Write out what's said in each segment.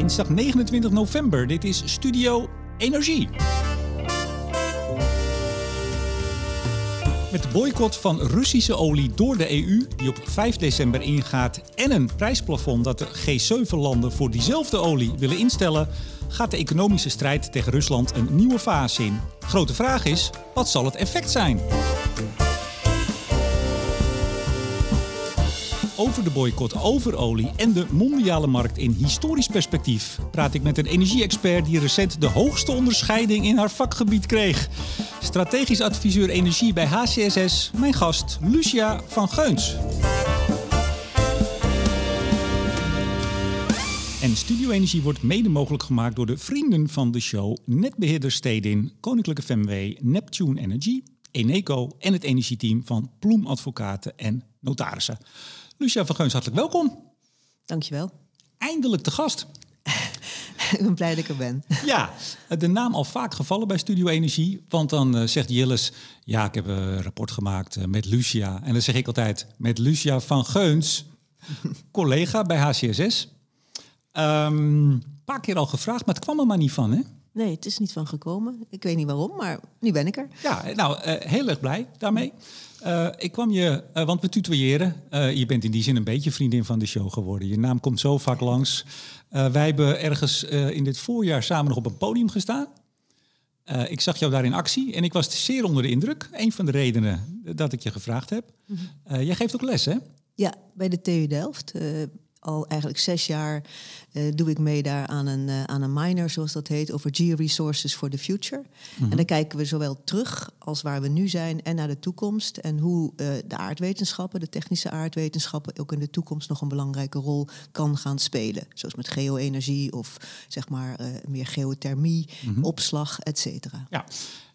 Dinsdag 29 november. Dit is Studio Energie. Met de boycott van Russische olie door de EU, die op 5 december ingaat, en een prijsplafond dat de G7-landen voor diezelfde olie willen instellen, gaat de economische strijd tegen Rusland een nieuwe fase in. Grote vraag is: wat zal het effect zijn? Over de boycott, over olie en de mondiale markt in historisch perspectief praat ik met een energie-expert die recent de hoogste onderscheiding in haar vakgebied kreeg. Strategisch adviseur energie bij HCSS, mijn gast Lucia van Geuns. En Studio Energie wordt mede mogelijk gemaakt door de vrienden van de show Netbeheerder Stedin, Koninklijke FMW, Neptune Energy, Eneco en het energieteam van Ploem Advocaten en Notarissen. Lucia van Geuns, hartelijk welkom. Dankjewel. Eindelijk te gast. ik ben blij dat ik er ben. Ja, de naam al vaak gevallen bij Studio Energie. Want dan uh, zegt Jilles, ja, ik heb een rapport gemaakt uh, met Lucia. En dan zeg ik altijd, met Lucia van Geuns, collega bij HCSS. Een um, paar keer al gevraagd, maar het kwam er maar niet van, hè? Nee, het is niet van gekomen. Ik weet niet waarom, maar nu ben ik er. Ja, nou, uh, heel erg blij daarmee. Uh, ik kwam je, uh, want we tutoyeren. Uh, je bent in die zin een beetje vriendin van de show geworden. Je naam komt zo vaak langs. wij hebben ergens in dit voorjaar samen nog op een podium gestaan. ik zag jou daar in actie en ik was zeer onder de indruk. Een van de redenen dat ik je gevraagd heb. -hmm. jij geeft ook les, hè? Ja, bij de TU Delft al eigenlijk zes jaar uh, doe ik mee daar aan een, uh, aan een minor, zoals dat heet, over Geo-resources for the future. En dan kijken we zowel terug als waar we nu zijn en naar de toekomst. En hoe uh, de aardwetenschappen, de technische aardwetenschappen, ook in de toekomst nog een belangrijke rol kan gaan spelen. Zoals met geo-energie of zeg maar meer geothermie, mm-hmm. opslag, et cetera. Ja.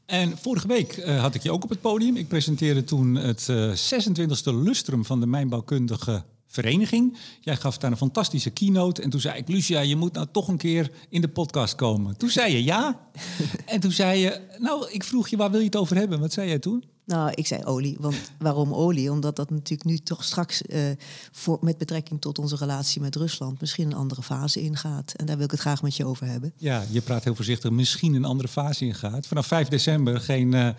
En vorige week uh, had ik je ook op het podium. Ik presenteerde toen het uh, 26e lustrum van de mijnbouwkundige vereniging. Jij gaf daar een fantastische keynote. En toen zei ik, Lucia, je moet nou toch een keer in de podcast komen. Toen zei je ja. en toen zei je, nou, ik vroeg je, waar wil je het over hebben? Wat zei jij toen? Nou, ik zei olie. Want waarom olie? Omdat dat natuurlijk nu toch straks uh, voor, met betrekking tot onze relatie met Rusland misschien een andere fase ingaat. En daar wil ik het graag met je over hebben. Ja, je praat heel voorzichtig, misschien een andere fase ingaat. Vanaf 5 december geen, uh,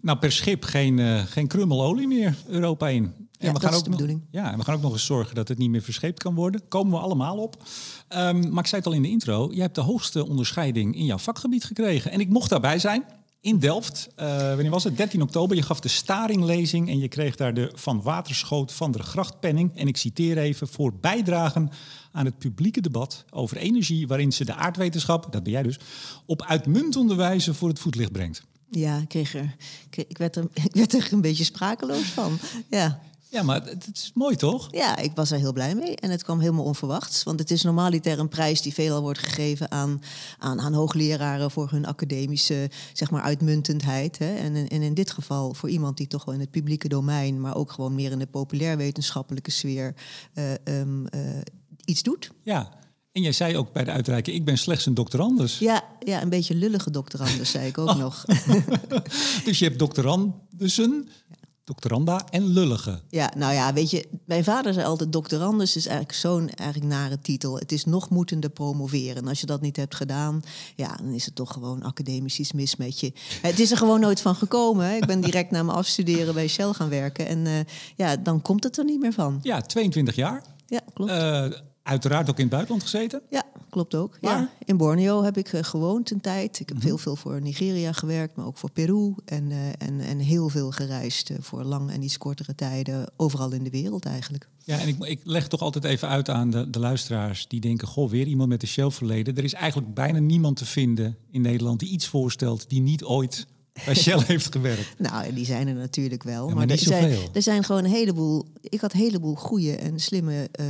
nou per schip geen, uh, geen krummel olie meer Europa in. Ja, en we gaan ook de bedoeling. Nog, ja, en we gaan ook nog eens zorgen dat het niet meer verscheept kan worden. Komen we allemaal op. Um, maar ik zei het al in de intro, jij hebt de hoogste onderscheiding in jouw vakgebied gekregen. En ik mocht daarbij zijn in Delft. Uh, wanneer was het? 13 oktober. Je gaf de staringlezing en je kreeg daar de Van Waterschoot van der Grachtpenning. En ik citeer even, voor bijdragen aan het publieke debat over energie... waarin ze de aardwetenschap, dat ben jij dus, op uitmuntende wijze voor het voetlicht brengt. Ja, ik, kreeg er, ik, werd er, ik werd er een beetje sprakeloos van. Ja. Ja, maar het is mooi toch? Ja, ik was er heel blij mee. En het kwam helemaal onverwachts. Want het is normaliter een prijs die veelal wordt gegeven aan, aan, aan hoogleraren voor hun academische zeg maar, uitmuntendheid. Hè. En, en in dit geval voor iemand die toch wel in het publieke domein, maar ook gewoon meer in de populair wetenschappelijke sfeer uh, um, uh, iets doet. Ja, en jij zei ook bij de uitreiking, ik ben slechts een doctorandus. Ja, ja een beetje lullige doctorandus, zei ik ook oh. nog. dus je hebt doctorandussen, doctoranda en lullige. Ja, nou ja, weet je, mijn vader zei altijd doctorandus is eigenlijk zo'n eigenlijk nare titel. Het is nog moetende promoveren. En als je dat niet hebt gedaan, ja, dan is het toch gewoon academisch iets mis met je. Het is er gewoon nooit van gekomen. Hè. Ik ben direct na mijn afstuderen bij Shell gaan werken. En uh, ja, dan komt het er niet meer van. Ja, 22 jaar. Ja, klopt. Uh, uiteraard ook in het buitenland gezeten? Ja, klopt ook. Ja, in Borneo heb ik uh, gewoond een tijd. Ik heb mm -hmm. heel veel voor Nigeria gewerkt, maar ook voor Peru. En, uh, en, en heel veel gereisd uh, voor lang en iets kortere tijden. Overal in de wereld eigenlijk. Ja, en ik, ik leg toch altijd even uit aan de, de luisteraars die denken... goh, weer iemand met een Shell-verleden. Er is eigenlijk bijna niemand te vinden in Nederland die iets voorstelt... die niet ooit bij Shell heeft gewerkt. Nou, die zijn er natuurlijk wel. Ja, maar maar er, zijn, er zijn gewoon een heleboel... Ik had een heleboel goede en slimme uh,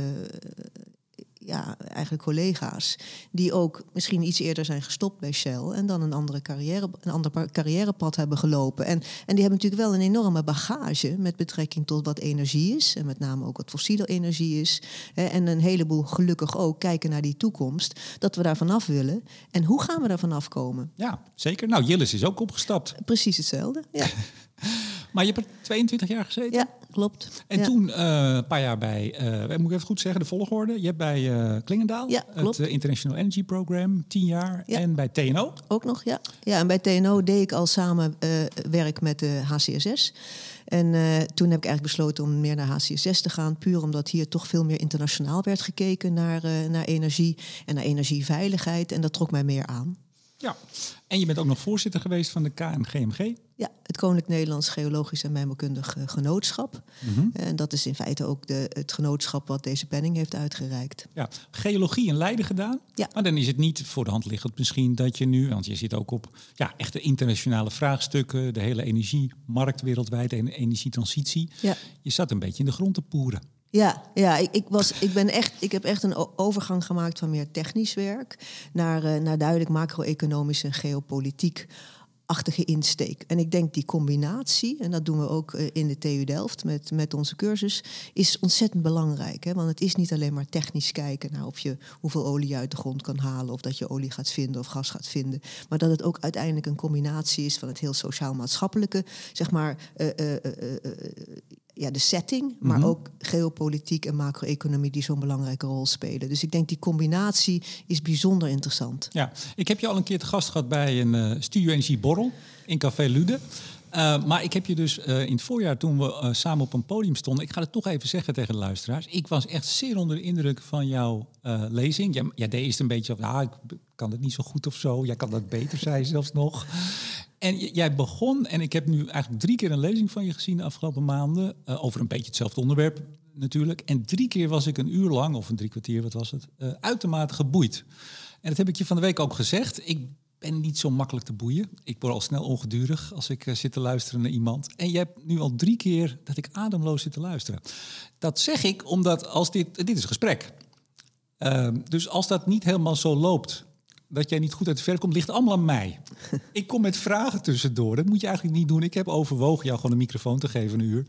ja, eigenlijk collega's die ook misschien iets eerder zijn gestopt bij Shell en dan een andere carrière, een ander carrièrepad hebben gelopen. En, en die hebben natuurlijk wel een enorme bagage met betrekking tot wat energie is en met name ook wat fossiele energie is. Hè, en een heleboel gelukkig ook kijken naar die toekomst, dat we daar vanaf willen. En hoe gaan we daar vanaf komen? Ja, zeker. Nou, Jillis is ook opgestapt. Precies hetzelfde. Ja. Maar je hebt er 22 jaar gezeten? Ja, klopt. En Ja. toen eh, een paar jaar bij, eh moet ik even goed zeggen, de volgorde. Je hebt bij eh, Klingendaal, Ja, het International Energy Program, 10 jaar. Ja. En bij TNO. Ook nog, ja. Ja, en bij TNO deed ik al samen werk met de HCSS. En toen heb ik eigenlijk besloten om meer naar HCSS te gaan. Puur omdat hier toch veel meer internationaal werd gekeken naar, naar energie en naar energieveiligheid. En dat trok mij meer aan. Ja. En je bent ook nog voorzitter geweest van de KNGMG. Ja, het Koninklijk Nederlands Geologisch en Mijnbouwkundig eh, Genootschap. En dat is in feite ook de, het genootschap wat deze penning heeft uitgereikt. Ja, geologie in Leiden gedaan. Ja. Maar dan is het niet voor de hand liggend misschien dat je nu, want je zit ook op ja, echte internationale vraagstukken, de hele energiemarkt wereldwijd en energietransitie. Ja. Je zat een beetje in de grond te poeren. Ja, ja ik, ik, was, ik, ben echt, ik heb echt een overgang gemaakt van meer technisch werk naar, eh, naar duidelijk macro-economische en geopolitiek achtige insteek. En ik denk die combinatie, en dat doen we ook eh, in de TU Delft met, met onze cursus, is ontzettend belangrijk. Hè? Want het is niet alleen maar technisch kijken naar of je hoeveel olie uit de grond kan halen, of dat je olie gaat vinden of gas gaat vinden. Maar dat het ook uiteindelijk een combinatie is van het heel sociaal-maatschappelijke, zeg maar, eh, eh, ja, de setting, maar ook geopolitiek en macro-economie die zo'n belangrijke rol spelen. Dus ik denk die combinatie is bijzonder interessant. Ja, ik heb je al een keer te gast gehad bij een eh Studio Energie Borrel in Café Lude. Eh, maar ik heb je dus eh, in het voorjaar, toen we samen op een podium stonden... ik ga het toch even zeggen tegen de luisteraars... ik was echt zeer onder de indruk van jouw lezing. Jij, jij deed eerst een beetje van, ah, ik kan het niet zo goed of zo. Jij kan dat beter, zei je zelfs nog. En jij begon, en ik heb nu eigenlijk drie keer een lezing van je gezien de afgelopen maanden... eh, over een beetje hetzelfde onderwerp natuurlijk. En drie keer was ik een uur lang, of een drie kwartier, wat was het... eh, uitermate geboeid. En dat heb ik je van de week ook gezegd. Ik ben niet zo makkelijk te boeien. Ik word al snel ongedurig als ik eh, zit te luisteren naar iemand. En je hebt nu al drie keer dat ik ademloos zit te luisteren. Dat zeg ik omdat als dit... Dit is een gesprek. Ehm, dus als dat niet helemaal zo loopt, dat jij niet goed uit de verf komt, ligt allemaal aan mij. ik kom met vragen tussendoor. Dat moet je eigenlijk niet doen. Ik heb overwogen jou gewoon een microfoon te geven een uur.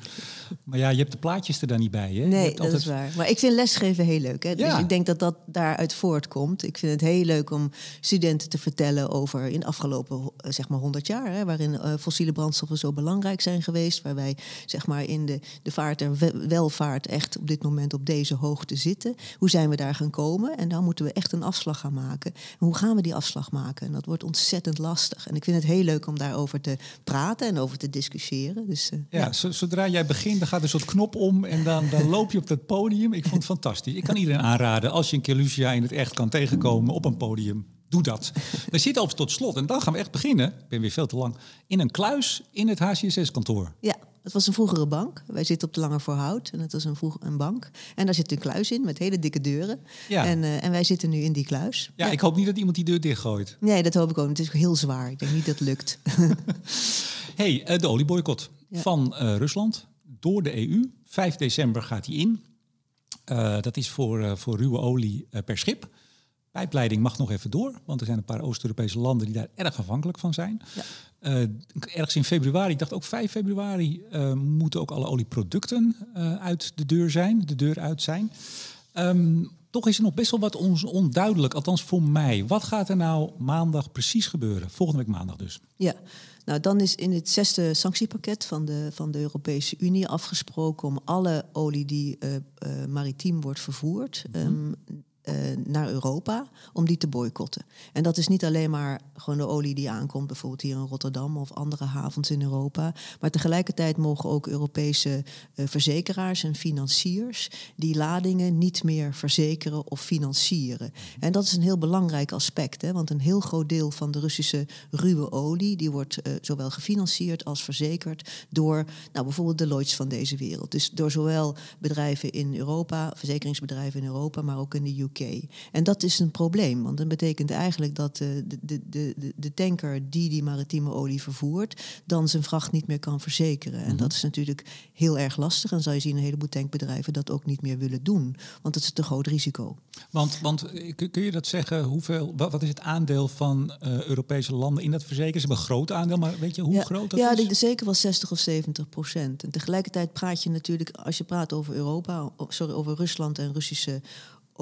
Maar ja, je hebt de plaatjes er dan niet bij. Hè? Nee, dat is waar. Maar ik vind lesgeven heel leuk. Hè? Ja. Dus ik denk dat dat daaruit voortkomt. Ik vind het heel leuk om studenten te vertellen over in de afgelopen eh, zeg maar 100 jaar, hè, waarin eh, fossiele brandstoffen zo belangrijk zijn geweest, waar wij zeg maar in de, de vaart en we- welvaart echt op dit moment op deze hoogte zitten. Hoe zijn we daar gaan komen? En dan moeten we echt een afslag gaan maken. En hoe gaan die afslag maken? En dat wordt ontzettend lastig. En ik vind het heel leuk om daarover te praten en over te discussiëren. Dus eh, Ja, zo- zodra jij begint, dan gaat een soort knop om en dan, dan loop je op dat podium. Ik vond het fantastisch. Ik kan iedereen aanraden, als je een keer Lucia in het echt kan tegenkomen op een podium, doe dat. We zitten over tot slot en dan gaan we echt beginnen, ik ben weer veel te lang, in een kluis in het HCSS-kantoor. Ja, het was een vroegere bank. Wij zitten op de Lange Voorhout en het was een, vroeg, een bank. En daar zit een kluis in met hele dikke deuren. Ja. En, eh, en wij zitten nu in die kluis. Ja, ik hoop niet dat iemand die deur dichtgooit. Nee, dat hoop ik ook. Het is heel zwaar. Ik denk niet dat het lukt. hey, eh, de olieboycott Ja. van eh, Rusland door de EU. 5 december gaat die in. Dat is voor, voor ruwe olie per schip. Pijpleiding mag nog even door, want er zijn een paar Oost-Europese landen die daar erg afhankelijk van zijn. Ja. Eh, ergens in februari, ik dacht ook 5 februari, eh, moeten ook alle olieproducten eh, uit de deur zijn, de deur uit zijn. Ehm, toch is er nog best wel wat onduidelijk, althans voor mij. Wat gaat er nou maandag precies gebeuren? Volgende week maandag dus. Ja, nou dan is in het zesde sanctiepakket van de, van de Europese Unie afgesproken om alle olie die maritiem wordt vervoerd. ehm, eh, naar Europa om die te boycotten. En dat is niet alleen maar gewoon de olie die aankomt, bijvoorbeeld hier in Rotterdam of andere havens in Europa. Maar tegelijkertijd mogen ook Europese eh, verzekeraars en financiers die ladingen niet meer verzekeren of financieren. En dat is een heel belangrijk aspect, hè, want een heel groot deel van de Russische ruwe olie die wordt eh, zowel gefinancierd als verzekerd door nou, bijvoorbeeld de Lloyds van deze wereld. Dus door zowel bedrijven in Europa, verzekeringsbedrijven in Europa, maar ook in de UK. En dat is een probleem, want dat betekent eigenlijk dat eh, de, de, de, de, tanker die die maritieme olie vervoert, dan zijn vracht niet meer kan verzekeren. En dat is natuurlijk heel erg lastig. En zal je zien een heleboel tankbedrijven dat ook niet meer willen doen, want het is een te groot risico. Want, want eh, kun je dat zeggen, hoeveel, wat, is het aandeel van eh, Europese landen in dat verzekeren? Ze hebben een groot aandeel, maar weet je hoe ja, groot dat ja, is? denk zeker wel 60 of 70 procent. En tegelijkertijd praat je natuurlijk, als je praat over Europa, sorry, over Rusland en Russische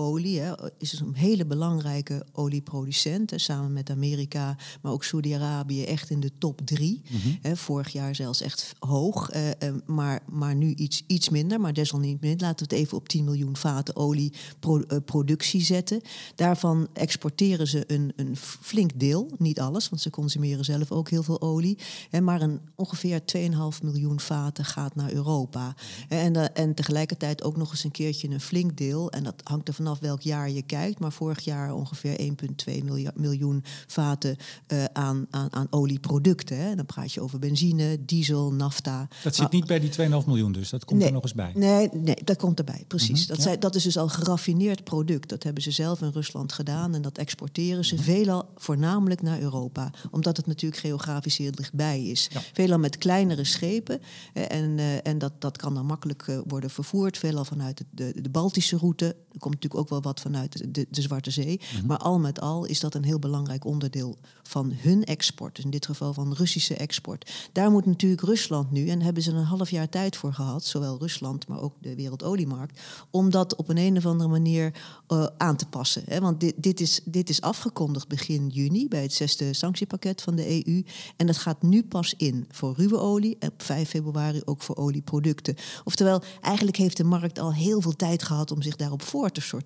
olie hè, is een hele belangrijke olieproducent. Hè, samen met Amerika, maar ook Saudi-Arabië echt in de top drie. hè, vorig jaar zelfs echt hoog, eh, eh, maar, maar nu iets, iets minder. Maar desalniettemin laten we het even op 10 miljoen vaten olieproductie zetten. Daarvan exporteren ze een, een flink deel, niet alles, want ze consumeren zelf ook heel veel olie. Hè, maar een, ongeveer 2,5 miljoen vaten gaat naar Europa. En, uh, en tegelijkertijd ook nog eens een keertje een flink deel. En dat hangt er vanaf welk jaar je kijkt. Maar vorig jaar ongeveer 1,2 miljoen vaten uh, aan, aan, aan olieproducten. Hè. Dan praat je over benzine, diesel, nafta. Dat zit niet bij die 2,5 miljoen dus, dat komt nee, er nog eens bij. Nee, nee dat komt erbij, precies. Mm -hmm, dat, ja. zij, dat is dus al geraffineerd product. Dat hebben ze zelf in Rusland gedaan en dat exporteren ze mm -hmm. veelal voornamelijk naar Europa. Omdat het natuurlijk geografisch heel dichtbij is. Ja. Veelal met kleinere schepen. En, uh, en dat, dat kan dan makkelijk uh, worden vervoerd. Veelal vanuit de, de, Baltische route. Er komt natuurlijk ook wel wat vanuit de, de Zwarte Zee. Mm -hmm. Maar al met al is dat een heel belangrijk onderdeel van hun export. Dus in dit geval van Russische export. Daar moet natuurlijk Rusland nu, en hebben ze een half jaar tijd voor gehad, zowel Rusland, maar ook de wereldoliemarkt, om dat op een, een of andere manier uh, aan te passen. Hè? Want dit, dit, is, dit is afgekondigd begin juni bij het zesde sanctiepakket van de EU. En dat gaat nu pas in voor ruwe olie en op 5 februari ook voor olieproducten. Oftewel, eigenlijk heeft de markt al heel veel tijd gehad om zich daarop voor te sorteren.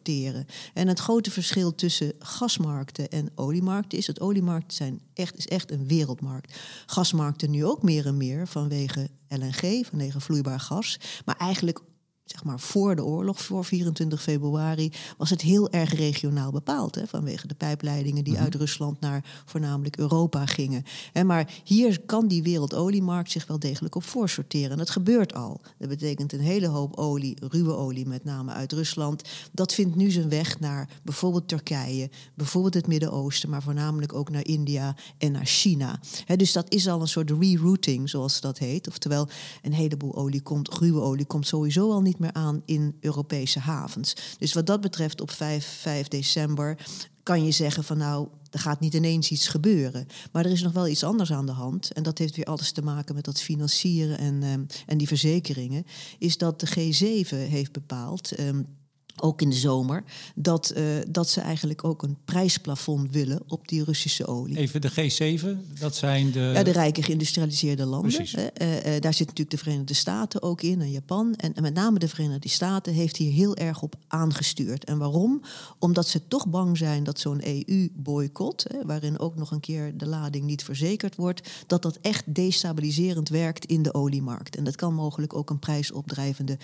En het grote verschil tussen gasmarkten en oliemarkten is dat oliemarkten zijn echt, is echt een wereldmarkt. Gasmarkten nu ook meer en meer vanwege LNG, vanwege vloeibaar gas. Maar eigenlijk zeg maar voor de oorlog, voor 24 februari, was het heel erg regionaal bepaald. Hè, vanwege de pijpleidingen die mm -hmm. uit Rusland naar voornamelijk Europa gingen. En maar hier kan die wereldoliemarkt zich wel degelijk op voorsorteren. En dat gebeurt al. Dat betekent een hele hoop olie, ruwe olie met name uit Rusland. Dat vindt nu zijn weg naar bijvoorbeeld Turkije, bijvoorbeeld het Midden-Oosten, maar voornamelijk ook naar India en naar China. He, dus dat is al een soort rerouting, zoals dat heet. Oftewel, een heleboel olie komt, ruwe olie komt sowieso al niet meer aan in Europese havens. Dus wat dat betreft op 5, 5 december kan je zeggen van nou, er gaat niet ineens iets gebeuren. Maar er is nog wel iets anders aan de hand. En dat heeft weer alles te maken met dat financieren en, um, en die verzekeringen. Is dat de G7 heeft bepaald. Um, ook in de zomer, dat, uh, dat ze eigenlijk ook een prijsplafond willen op die Russische olie. Even de G7, dat zijn de... Ja, de rijke geïndustrialiseerde landen. Uh, uh, daar zitten natuurlijk de Verenigde Staten ook in en Japan. En, en, met name de Verenigde Staten heeft hier heel erg op aangestuurd. En waarom? Omdat ze toch bang zijn dat zo'n EU-boycott, waarin ook nog een keer de lading niet verzekerd wordt, dat dat echt destabiliserend werkt in de oliemarkt. En dat kan mogelijk ook een prijsopdrijvende,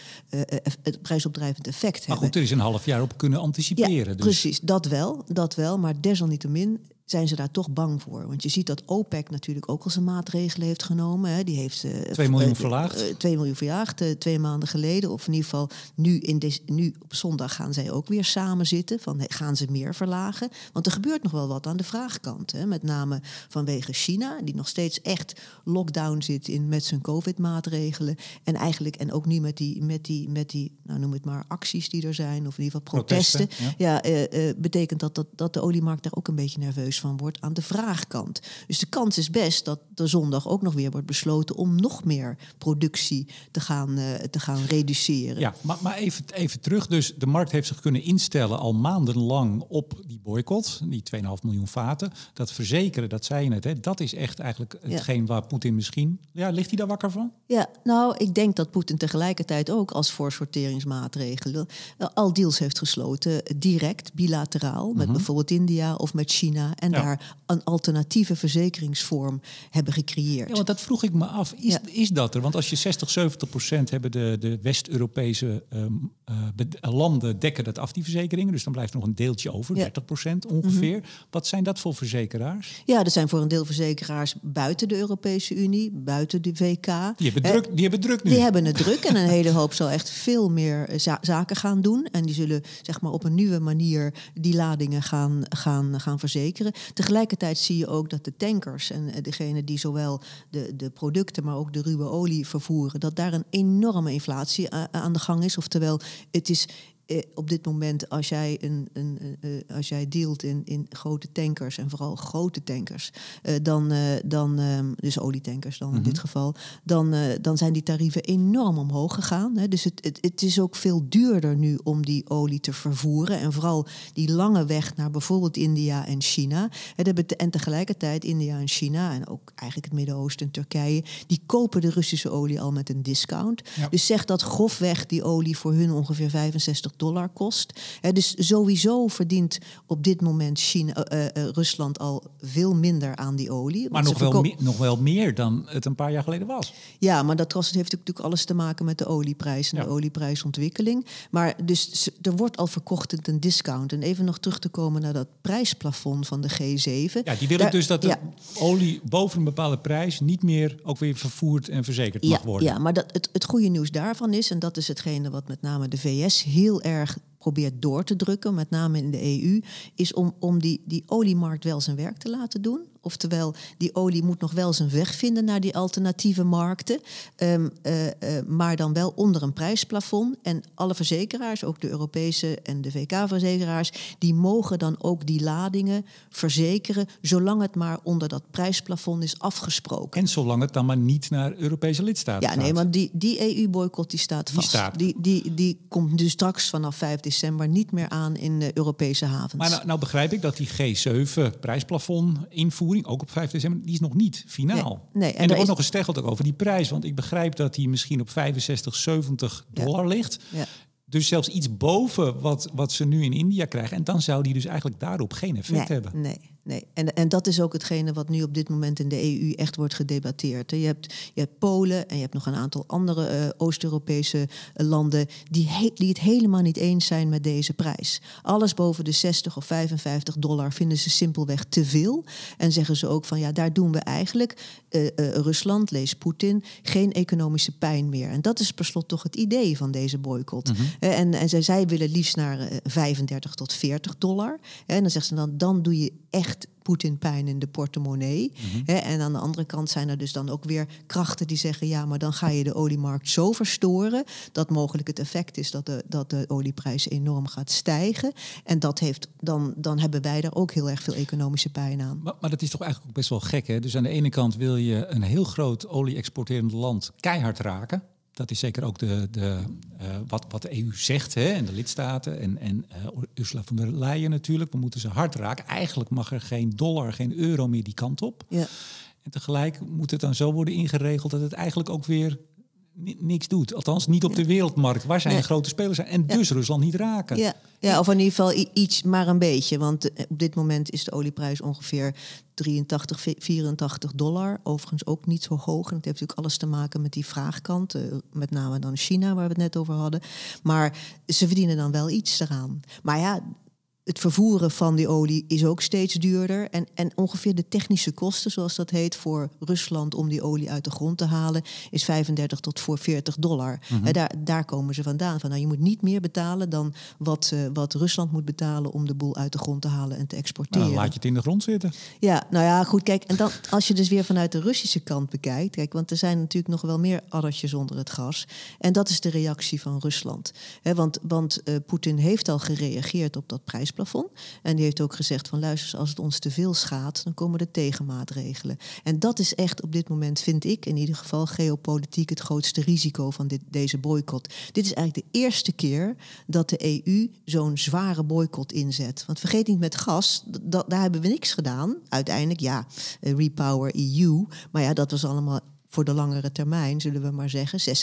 prijsopdrijvend effect hebben. Er is een half jaar op kunnen anticiperen. Ja, dus. Precies, dat wel, dat wel. Maar desalniettemin zijn ze daar toch bang voor. Want je ziet dat OPEC natuurlijk ook al zijn maatregelen heeft genomen. Hè. Die heeft uh, 2 miljoen verlaagd. Uh, 2 miljoen verjaagd, uh, twee maanden geleden. Of in ieder geval nu, in nu op zondag gaan zij ook weer samen zitten. Van, gaan ze meer verlagen? Want er gebeurt nog wel wat aan de vraagkant. Hè. Met name vanwege China, die nog steeds echt lockdown zit in, met zijn COVID-maatregelen. En eigenlijk, en ook nu met die, met die, met die nou noem het maar, acties die er zijn. Of in ieder geval protesten. protesten ja, ja betekent dat, dat, dat de oliemarkt daar ook een beetje nerveus van wordt aan de vraagkant. Dus de kans is best dat de zondag ook nog weer wordt besloten om nog meer productie te gaan, uh, te gaan reduceren. Ja, maar, maar even, even terug. Dus de markt heeft zich kunnen instellen al maandenlang op die boycott, die 2,5 miljoen vaten. Dat verzekeren, dat zei je net, hè, dat is echt eigenlijk hetgeen ja. waar Poetin misschien. Ja, ligt hij daar wakker van? Ja, nou, ik denk dat Poetin tegelijkertijd ook als voorsorteringsmaatregelen uh, al deals heeft gesloten, direct, bilateraal, met mm -hmm. bijvoorbeeld India of met China. En ja. daar een alternatieve verzekeringsvorm hebben gecreëerd. Ja, want dat vroeg ik me af. Is, ja. is dat er? Want als je 60, 70 procent hebben de, de West-Europese um, uh, landen dekken dat af, die verzekeringen. Dus dan blijft er nog een deeltje over, ja. 30 procent ongeveer. Mm -hmm. Wat zijn dat voor verzekeraars? Ja, er zijn voor een deel verzekeraars buiten de Europese Unie, buiten de VK. Die hebben, druk, die hebben druk nu. Die hebben het druk en een hele hoop zal echt veel meer za zaken gaan doen. En die zullen zeg maar op een nieuwe manier die ladingen gaan, gaan, gaan verzekeren. Tegelijkertijd zie je ook dat de tankers en degene die zowel de, de producten, maar ook de ruwe olie vervoeren, dat daar een enorme inflatie aan de gang is. Oftewel, het is eh, op dit moment, als jij, een, een, uh, als jij dealt in, in grote tankers en vooral grote tankers, uh, dan, uh, dan um, dus olietankers dan in dit Mhm. geval, dan, dan zijn die tarieven enorm omhoog gegaan. Hè. Dus het, het, het is ook veel duurder nu om die olie te vervoeren. En vooral die lange weg naar bijvoorbeeld India en China. En tegelijkertijd India en China en ook eigenlijk het Midden-Oosten en Turkije, die kopen de Russische olie al met een discount. Ja. Dus zeg dat grofweg die olie voor hun ongeveer 65 dollar kost. Dus sowieso verdient op dit moment China, uh, uh, Rusland al veel minder aan die olie. Maar nog wel, meer, nog wel meer dan het een paar jaar geleden was. Ja, maar dat heeft natuurlijk alles te maken met de olieprijs en ja. de olieprijsontwikkeling. Maar dus er wordt al verkocht met een discount. En even nog terug te komen naar dat prijsplafond van de G7. Ja, die willen Daar, dus dat de ja. olie boven een bepaalde prijs niet meer ook weer vervoerd en verzekerd ja, mag worden. Ja, maar dat, het, het goede nieuws daarvan is, en dat is hetgene wat met name de VS heel erg probeert door te drukken, met name in de EU, is om, om die, die oliemarkt wel zijn werk te laten doen. Oftewel, die olie moet nog wel zijn weg vinden naar die alternatieve markten. Um, uh, uh, maar dan wel onder een prijsplafond. En alle verzekeraars, ook de Europese en de VK-verzekeraars, die mogen dan ook die ladingen verzekeren, zolang het maar onder dat prijsplafond is afgesproken. En zolang het dan maar niet naar Europese lidstaten ja, gaat. nee, want die, die EU-boycott die staat Die vast. staat. Die, die, die komt dus straks vanaf 5 december niet meer aan in de Europese havens. Maar nou, nou begrijp ik dat die G7-prijsplafond ook op 5 december, die is nog niet finaal. Nee, nee, en, en er wordt is- nog gesteggeld over die prijs. Want ik begrijp dat die misschien op 65, 70 Ja. dollar ligt. Ja. Dus zelfs iets boven wat, wat ze nu in India krijgen. En dan zou die dus eigenlijk daarop geen effect nee, hebben. Nee, nee. En, en dat is ook hetgene wat nu op dit moment in de EU echt wordt gedebatteerd. Je hebt, je hebt Polen en je hebt nog een aantal andere eh, Oost-Europese eh, landen die, he- die het helemaal niet eens zijn met deze prijs. Alles boven de 60 of 55 dollar vinden ze simpelweg te veel. En zeggen ze ook van ja, daar doen we eigenlijk eh, Rusland, lees Poetin, geen economische pijn meer. En dat is per slot toch het idee van deze boycott. Eh, En, en zij, zij willen liefst naar eh, 35 tot 40 dollar. En dan zeggen ze dan, dan doe je echt Poetin pijn in de portemonnee. Hè, en aan de andere kant zijn er dus dan ook weer krachten die zeggen... ja, maar dan ga je de oliemarkt zo verstoren... dat mogelijk het effect is dat de, dat de olieprijs enorm gaat stijgen. En dat heeft, dan, dan hebben wij daar ook heel erg veel economische pijn aan. Maar, maar dat is toch eigenlijk ook best wel gek, hè? Dus aan de ene kant wil je een heel groot olie-exporterend land keihard raken. Dat is zeker ook de, de, eh, wat, wat de EU zegt hè? en de lidstaten. En, en eh, Ursula von der Leyen natuurlijk. We moeten ze hard raken. Eigenlijk mag er geen dollar, geen euro meer die kant op. Ja. En tegelijk moet het dan zo worden ingeregeld dat het eigenlijk ook weer niks doet. Althans, niet op de wereldmarkt, waar zij Nee. een grote speler zijn. En dus Rusland niet raken. Ja, ja, of in ieder geval iets, maar een beetje. Want eh, op dit moment is de olieprijs ongeveer 83, vi- 84 dollar. Overigens ook niet zo hoog. En dat heeft natuurlijk alles te maken met die vraagkant. eh, met name dan China, waar we het net over hadden. Maar ze verdienen dan wel iets eraan. Maar ja, het vervoeren van die olie is ook steeds duurder. En, en ongeveer de technische kosten, zoals dat heet, voor Rusland om die olie uit de grond te halen, is 35 tot voor 40 dollar. En daar, daar komen ze vandaan. Van, nou, je moet niet meer betalen dan wat, eh, wat Rusland moet betalen om de boel uit de grond te halen en te Nou, exporteren. dan laat je het in de grond zitten. Ja, nou ja, goed, kijk, en dan als je dus weer vanuit de Russische kant bekijkt, kijk, want er zijn natuurlijk nog wel meer addertjes onder het gas. En dat is de reactie van Rusland. Want want eh, Poetin heeft al gereageerd op dat En die heeft ook gezegd van luister, als het ons te veel schaadt, dan komen er tegenmaatregelen. En dat is echt op dit moment, vind ik in ieder geval, geopolitiek het grootste risico van dit, deze boycott. Dit is eigenlijk de eerste keer dat de EU zo'n zware boycott inzet. Want vergeet niet met gas, daar hebben we niks gedaan. Uiteindelijk, ja, eh, Repower EU. Maar ja, dat was allemaal voor de langere termijn, zullen we maar zeggen.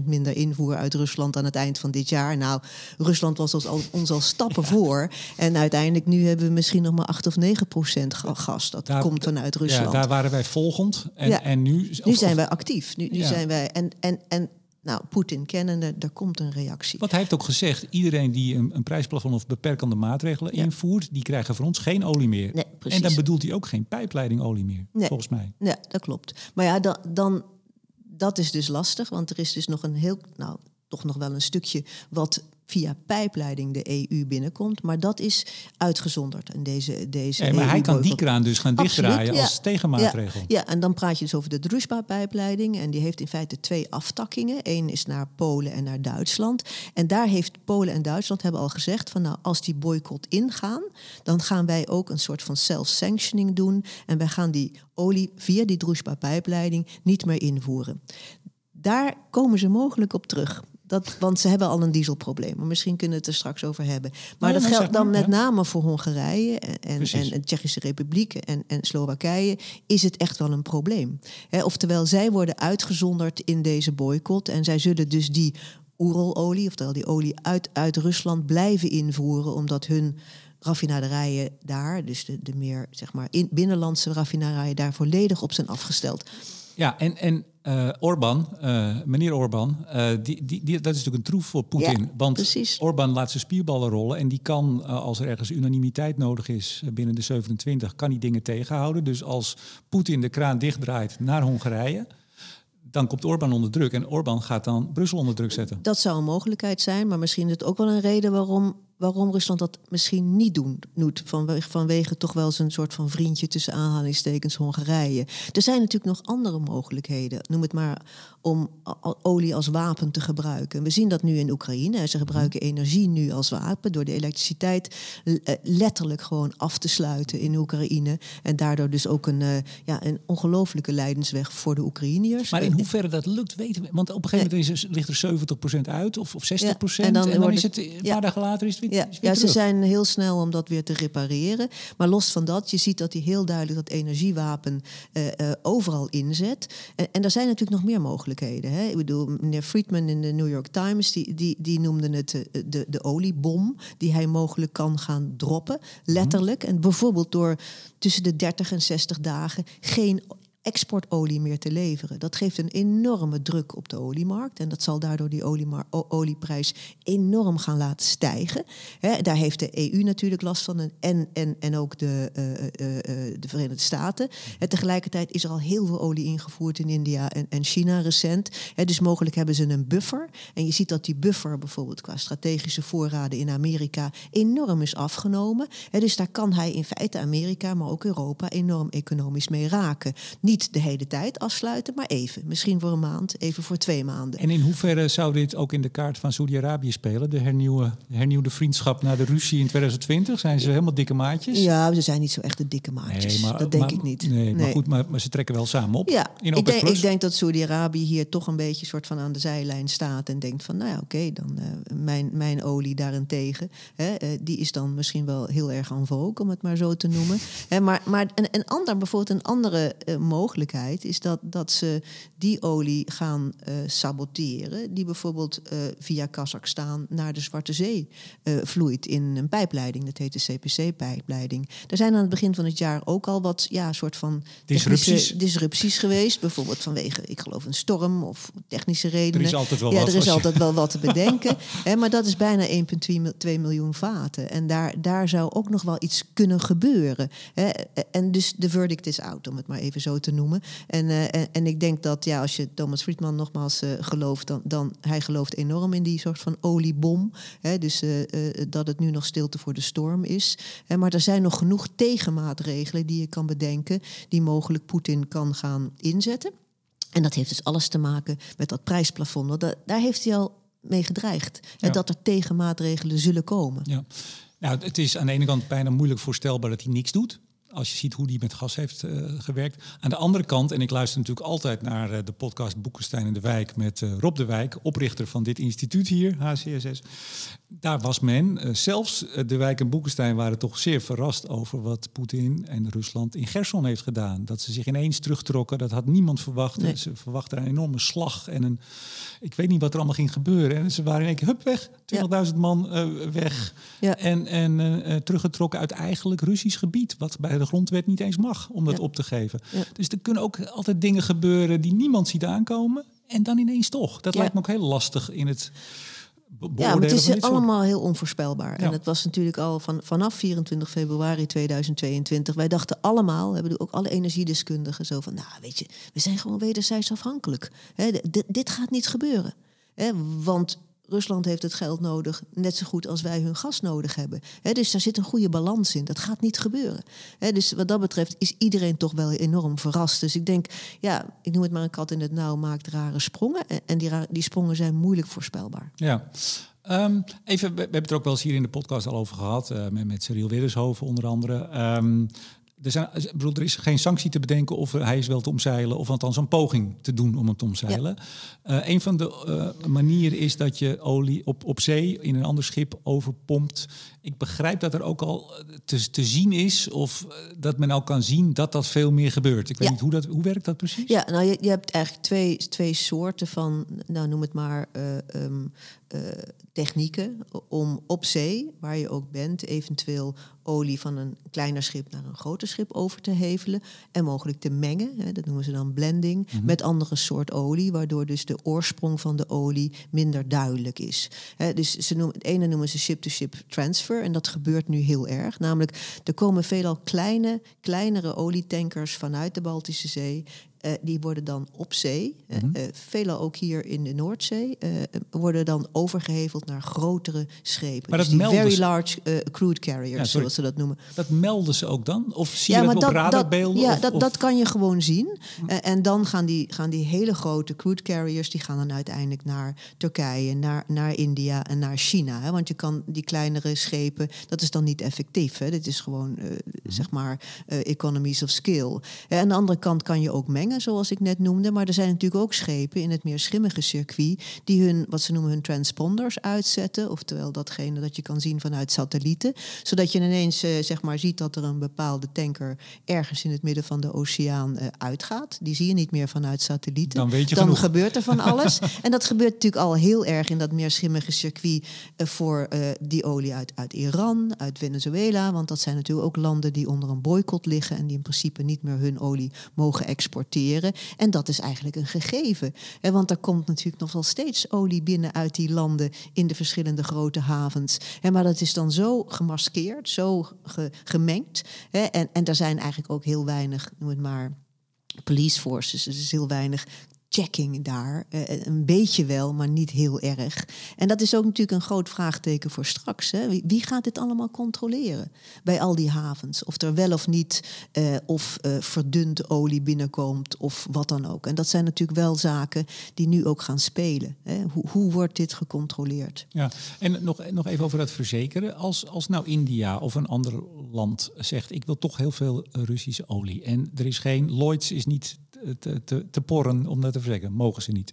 66% minder invoer uit Rusland aan het eind van dit jaar. Nou, Rusland was ons al, ons al stappen voor. En uiteindelijk nu hebben we misschien nog maar 8 of 9% ga- gas. Dat Daar- komt vanuit Rusland. Ja, daar waren wij volgend. En, Ja. en nu... nu zijn wij actief. Nu, nu Ja. zijn wij. En, en, en nou, Poetin kennende, er komt een reactie. Want hij heeft ook gezegd, iedereen die een, een prijsplafond of beperkende maatregelen Ja. invoert, die krijgen van ons geen olie meer. Nee, precies. en dan bedoelt hij ook geen pijpleidingolie meer, Nee. volgens mij. Ja, dat klopt. Maar ja, dan, dan, dat is dus lastig, want er is dus nog een heel, nou, toch nog wel een stukje wat via pijpleiding de EU binnenkomt. Maar dat is uitgezonderd in deze, deze Ja, maar hij kan die kraan dus gaan Absoluut, dichtdraaien ja. als tegenmaatregel. Ja, ja, en dan praat je dus over de Druzhba-pijpleiding. En die heeft in feite twee aftakkingen. Eén is naar Polen en naar Duitsland. En daar heeft Polen en Duitsland hebben al gezegd... van nou, als die boycott ingaan... dan gaan wij ook een soort van self-sanctioning doen. En wij gaan die olie via die Druzhba-pijpleiding niet meer invoeren. Daar komen ze mogelijk op terug. Dat, want ze hebben al een dieselprobleem. Maar misschien kunnen we het er straks over hebben. Maar dat geldt dan met ja. name voor Hongarije en, en, en de Tsjechische Republiek en, en Slowakije is het echt wel een probleem. Hè, oftewel, zij worden uitgezonderd in deze boycott. En zij zullen dus die oeralolie, oftewel die olie uit, uit Rusland, blijven invoeren, omdat hun raffinaderijen daar, dus de, de meer zeg maar in, binnenlandse raffinaderijen, daar volledig op zijn afgesteld. Ja, en, en eh Orbán, eh, meneer Orbán, eh, die, die, die, dat is natuurlijk een troef voor Poetin. Ja, want precies. Orbán laat zijn spierballen rollen en die kan, als er ergens unanimiteit nodig is binnen de 27, kan die dingen tegenhouden. Dus als Poetin de kraan dichtdraait naar Hongarije, dan komt Orbán onder druk. En Orbán gaat dan Brussel onder druk zetten. Dat zou een mogelijkheid zijn, maar misschien is het ook wel een reden waarom, waarom Rusland dat misschien niet doen, doet. Vanwege, vanwege toch wel zijn soort van vriendje tussen aanhalingstekens Hongarije. Er zijn natuurlijk nog andere mogelijkheden. Noem het maar om olie als wapen te gebruiken. We zien dat nu in Oekraïne. Ze gebruiken energie nu als wapen door de elektriciteit eh, letterlijk gewoon af te sluiten in Oekraïne. En daardoor dus ook een, eh, ja, een ongelofelijke lijdensweg voor de Oekraïniërs. Maar in hoeverre dat lukt, weten we. Want op een gegeven moment is ligt er 70% uit of, of 60%. Ja, en en dan, is het- het een ja. paar dagen later is Ja, ja ze zijn heel snel om dat weer te repareren. Maar los van dat, je ziet dat hij heel duidelijk dat energiewapen eh, eh, overal inzet. En, en er zijn natuurlijk nog meer mogelijkheden. Hè? Ik bedoel, meneer Friedman in de New York Times, die, die, die noemde het eh, de, de oliebom die hij mogelijk kan gaan droppen, letterlijk. En bijvoorbeeld door tussen de 30 en 60 dagen geen exportolie meer te leveren. Dat geeft een enorme druk op de oliemarkt. En dat zal daardoor die olieprijs enorm gaan laten stijgen. Daar heeft de EU natuurlijk last van. En, en, en, ook de, eh, eh, eh, de Verenigde Staten. En tegelijkertijd is er al heel veel olie ingevoerd in India en, en China recent. Dus mogelijk hebben ze een buffer. En je ziet dat die buffer bijvoorbeeld qua strategische voorraden in Amerika enorm is afgenomen. Dus daar kan hij in feite Amerika, maar ook Europa enorm economisch mee raken. De hele tijd afsluiten, maar even. Misschien voor een maand, even voor twee maanden. En in hoeverre zou dit ook in de kaart van Saudi-Arabië spelen? De hernieuwe, hernieuwde vriendschap na de ruzie in 2020? Zijn ze helemaal dikke maatjes? Ja, ze zijn niet zo echt de dikke maatjes. dat denk maar- ik niet. Nee, maar goed, maar, maar ze trekken wel samen op. Ja, in ik denk, ik denk dat Saudi-Arabië hier toch een beetje soort van aan de zijlijn staat en denkt van, nou ja, oké, dan eh, mijn, mijn olie daarentegen, hè, eh, die is dan misschien wel heel erg en vogue, om het maar zo te noemen. Hè, maar maar een, een ander, bijvoorbeeld een andere eh, mogelijkheid is dat, dat ze die olie gaan eh, saboteren, die bijvoorbeeld eh, via Kazachstan naar de Zwarte Zee eh, vloeit in een pijpleiding, dat heet de CPC-pijpleiding. Er zijn aan het begin van het jaar ook al wat, ja, soort van Disrupties. disrupties geweest. Bijvoorbeeld vanwege, ik geloof, een storm of technische redenen. Er is altijd wel ja, wat er is altijd wel wat te bedenken. Hè, maar dat is bijna 1,2 mil- 2 miljoen vaten. En daar, daar zou ook nog wel iets kunnen gebeuren. Hè. En dus de verdict is out, om het maar even zo te noemen. En, eh, en, en ik denk dat ja, als je Thomas Friedman nogmaals eh, gelooft, dan, dan hij gelooft enorm in die soort van oliebom. Hè, dus eh, dat het nu nog stilte voor de storm is. Hè, maar er zijn nog genoeg tegenmaatregelen die je kan bedenken, die mogelijk Poetin kan gaan inzetten. En dat heeft dus alles te maken met dat prijsplafond. Want da- daar heeft hij al mee gedreigd. Ja. En dat er tegenmaatregelen zullen komen. Ja. Nou, het is aan de ene kant bijna moeilijk voorstelbaar dat hij niks doet. Als je ziet hoe die met gas heeft eh, gewerkt. Aan de andere kant, en ik luister natuurlijk altijd naar eh, de podcast Boekenstein in de Wijk met eh, Rob de Wijk, oprichter van dit instituut hier, HCSS. Daar was men, eh, zelfs eh, de Wijk en Boekenstein waren toch zeer verrast over wat Poetin en Rusland in Gerson heeft gedaan. Dat ze zich ineens terugtrokken, dat had niemand verwacht. Nee. Ze verwachten een enorme slag en een, ik weet niet wat er allemaal ging gebeuren. En ze waren in één keer, hup, weg, 20.000 man eh, weg. Ja. En, en teruggetrokken uit eigenlijk Russisch gebied, wat bij de grondwet niet eens mag om dat Ja. op te geven. Ja. Dus er kunnen ook altijd dingen gebeuren die niemand ziet aankomen. En dan ineens toch. Dat lijkt me ook heel lastig in het beoordelen Ja, maar het is soort- allemaal heel onvoorspelbaar. Ja. En het was natuurlijk al van, vanaf 24 februari 2022. Wij dachten allemaal, we hebben ook alle energiedeskundigen zo van... nou, weet je, we zijn gewoon wederzijds afhankelijk. Hè, dit- dit gaat niet gebeuren. Hè, want Rusland heeft het geld nodig, net zo goed als wij hun gas nodig hebben. dus daar zit een goede balans in. Dat gaat niet gebeuren. dus wat dat betreft is iedereen toch wel enorm verrast. Dus ik denk, ja, ik noem het maar een kat in het nauw maakt rare sprongen. En die, die sprongen zijn moeilijk voorspelbaar. Ja. Ehm, even, we, hebben het er ook wel eens hier in de podcast al over gehad, uh, met, met Cyril onder andere. Um, er, zijn, bedoel, er is geen sanctie te bedenken of hij is wel te omzeilen, of althans een poging te doen om hem te omzeilen. Ja. Uh, een van de uh, manieren is dat je olie op, op zee in een ander schip overpompt. Ik begrijp dat er ook al te, te zien is, of dat men al kan zien dat dat veel meer gebeurt. Ik weet niet hoe dat hoe werkt dat precies? Ja, nou je, je hebt eigenlijk twee, twee soorten van, nou noem het maar. Uh, um, uh, technieken om op zee, waar je ook bent, eventueel olie van een kleiner schip naar een groter schip over te hevelen en mogelijk te mengen, hè, dat noemen ze dan blending, mm -hmm. met andere soort olie, waardoor dus de oorsprong van de olie minder duidelijk is. Hè, dus ze noemen, het ene noemen ze ship-to-ship -ship transfer en dat gebeurt nu heel erg. Namelijk, er komen veelal kleine, kleinere olietankers vanuit de Baltische Zee uh, die worden dan op zee, mm -hmm. uh, veelal ook hier in de Noordzee, uh, worden dan overgeheveld naar grotere schepen. Maar dus dat die very ze... large crude carriers, ja, zoals ze dat noemen. Dat melden ze ook dan? Of zie ja, je dat, dat op radarbeelden? Dat, ja, of, dat, of... dat kan je gewoon zien. Mm. en dan gaan die, gaan die hele grote crude carriers, die gaan dan uiteindelijk naar Turkije, naar, naar India en naar China. Hè? Want je kan die kleinere schepen, dat is dan niet effectief. Hè? Dit is gewoon, mm. zeg maar, economies of skill. En aan de andere kant kan je ook mengen zoals ik net noemde. Maar er zijn natuurlijk ook schepen in het meer schimmige circuit die hun, wat ze noemen, hun transponders uitzetten. Oftewel datgene dat je kan zien vanuit satellieten. Zodat je ineens uh, zeg maar ziet dat er een bepaalde tanker ergens in het midden van de oceaan uh, uitgaat. Die zie je niet meer vanuit satellieten. Dan, weet je Dan gebeurt er van alles. en dat gebeurt natuurlijk al heel erg in dat meer schimmige circuit uh, voor die olie uit, uit Iran, uit Venezuela. Want dat zijn natuurlijk ook landen die onder een boycott liggen en die in principe niet meer hun olie mogen exporteren. En dat is eigenlijk een gegeven. Want er komt natuurlijk nog wel steeds olie binnen uit die landen in de verschillende grote havens. Maar dat is dan zo gemaskeerd, zo ge gemengd. En, en er zijn eigenlijk ook heel weinig, noem het maar police forces. Dus heel weinig checking daar. Uh, een beetje wel, maar niet heel erg. En dat is ook natuurlijk een groot vraagteken voor straks. Hè. Wie, gaat dit allemaal controleren bij al die havens? Of er wel of niet uh, of uh, verdund olie binnenkomt of wat dan ook. En dat zijn natuurlijk wel zaken die nu ook gaan spelen. Hè. Hoe, hoe, wordt dit gecontroleerd? Ja, en nog, nog even over dat verzekeren. Als, als nou India of een ander land zegt... ik wil toch heel veel Russische olie... en er is geen... Lloyds is niet te, te, te porren om dat te verzekeren. Mogen ze niet.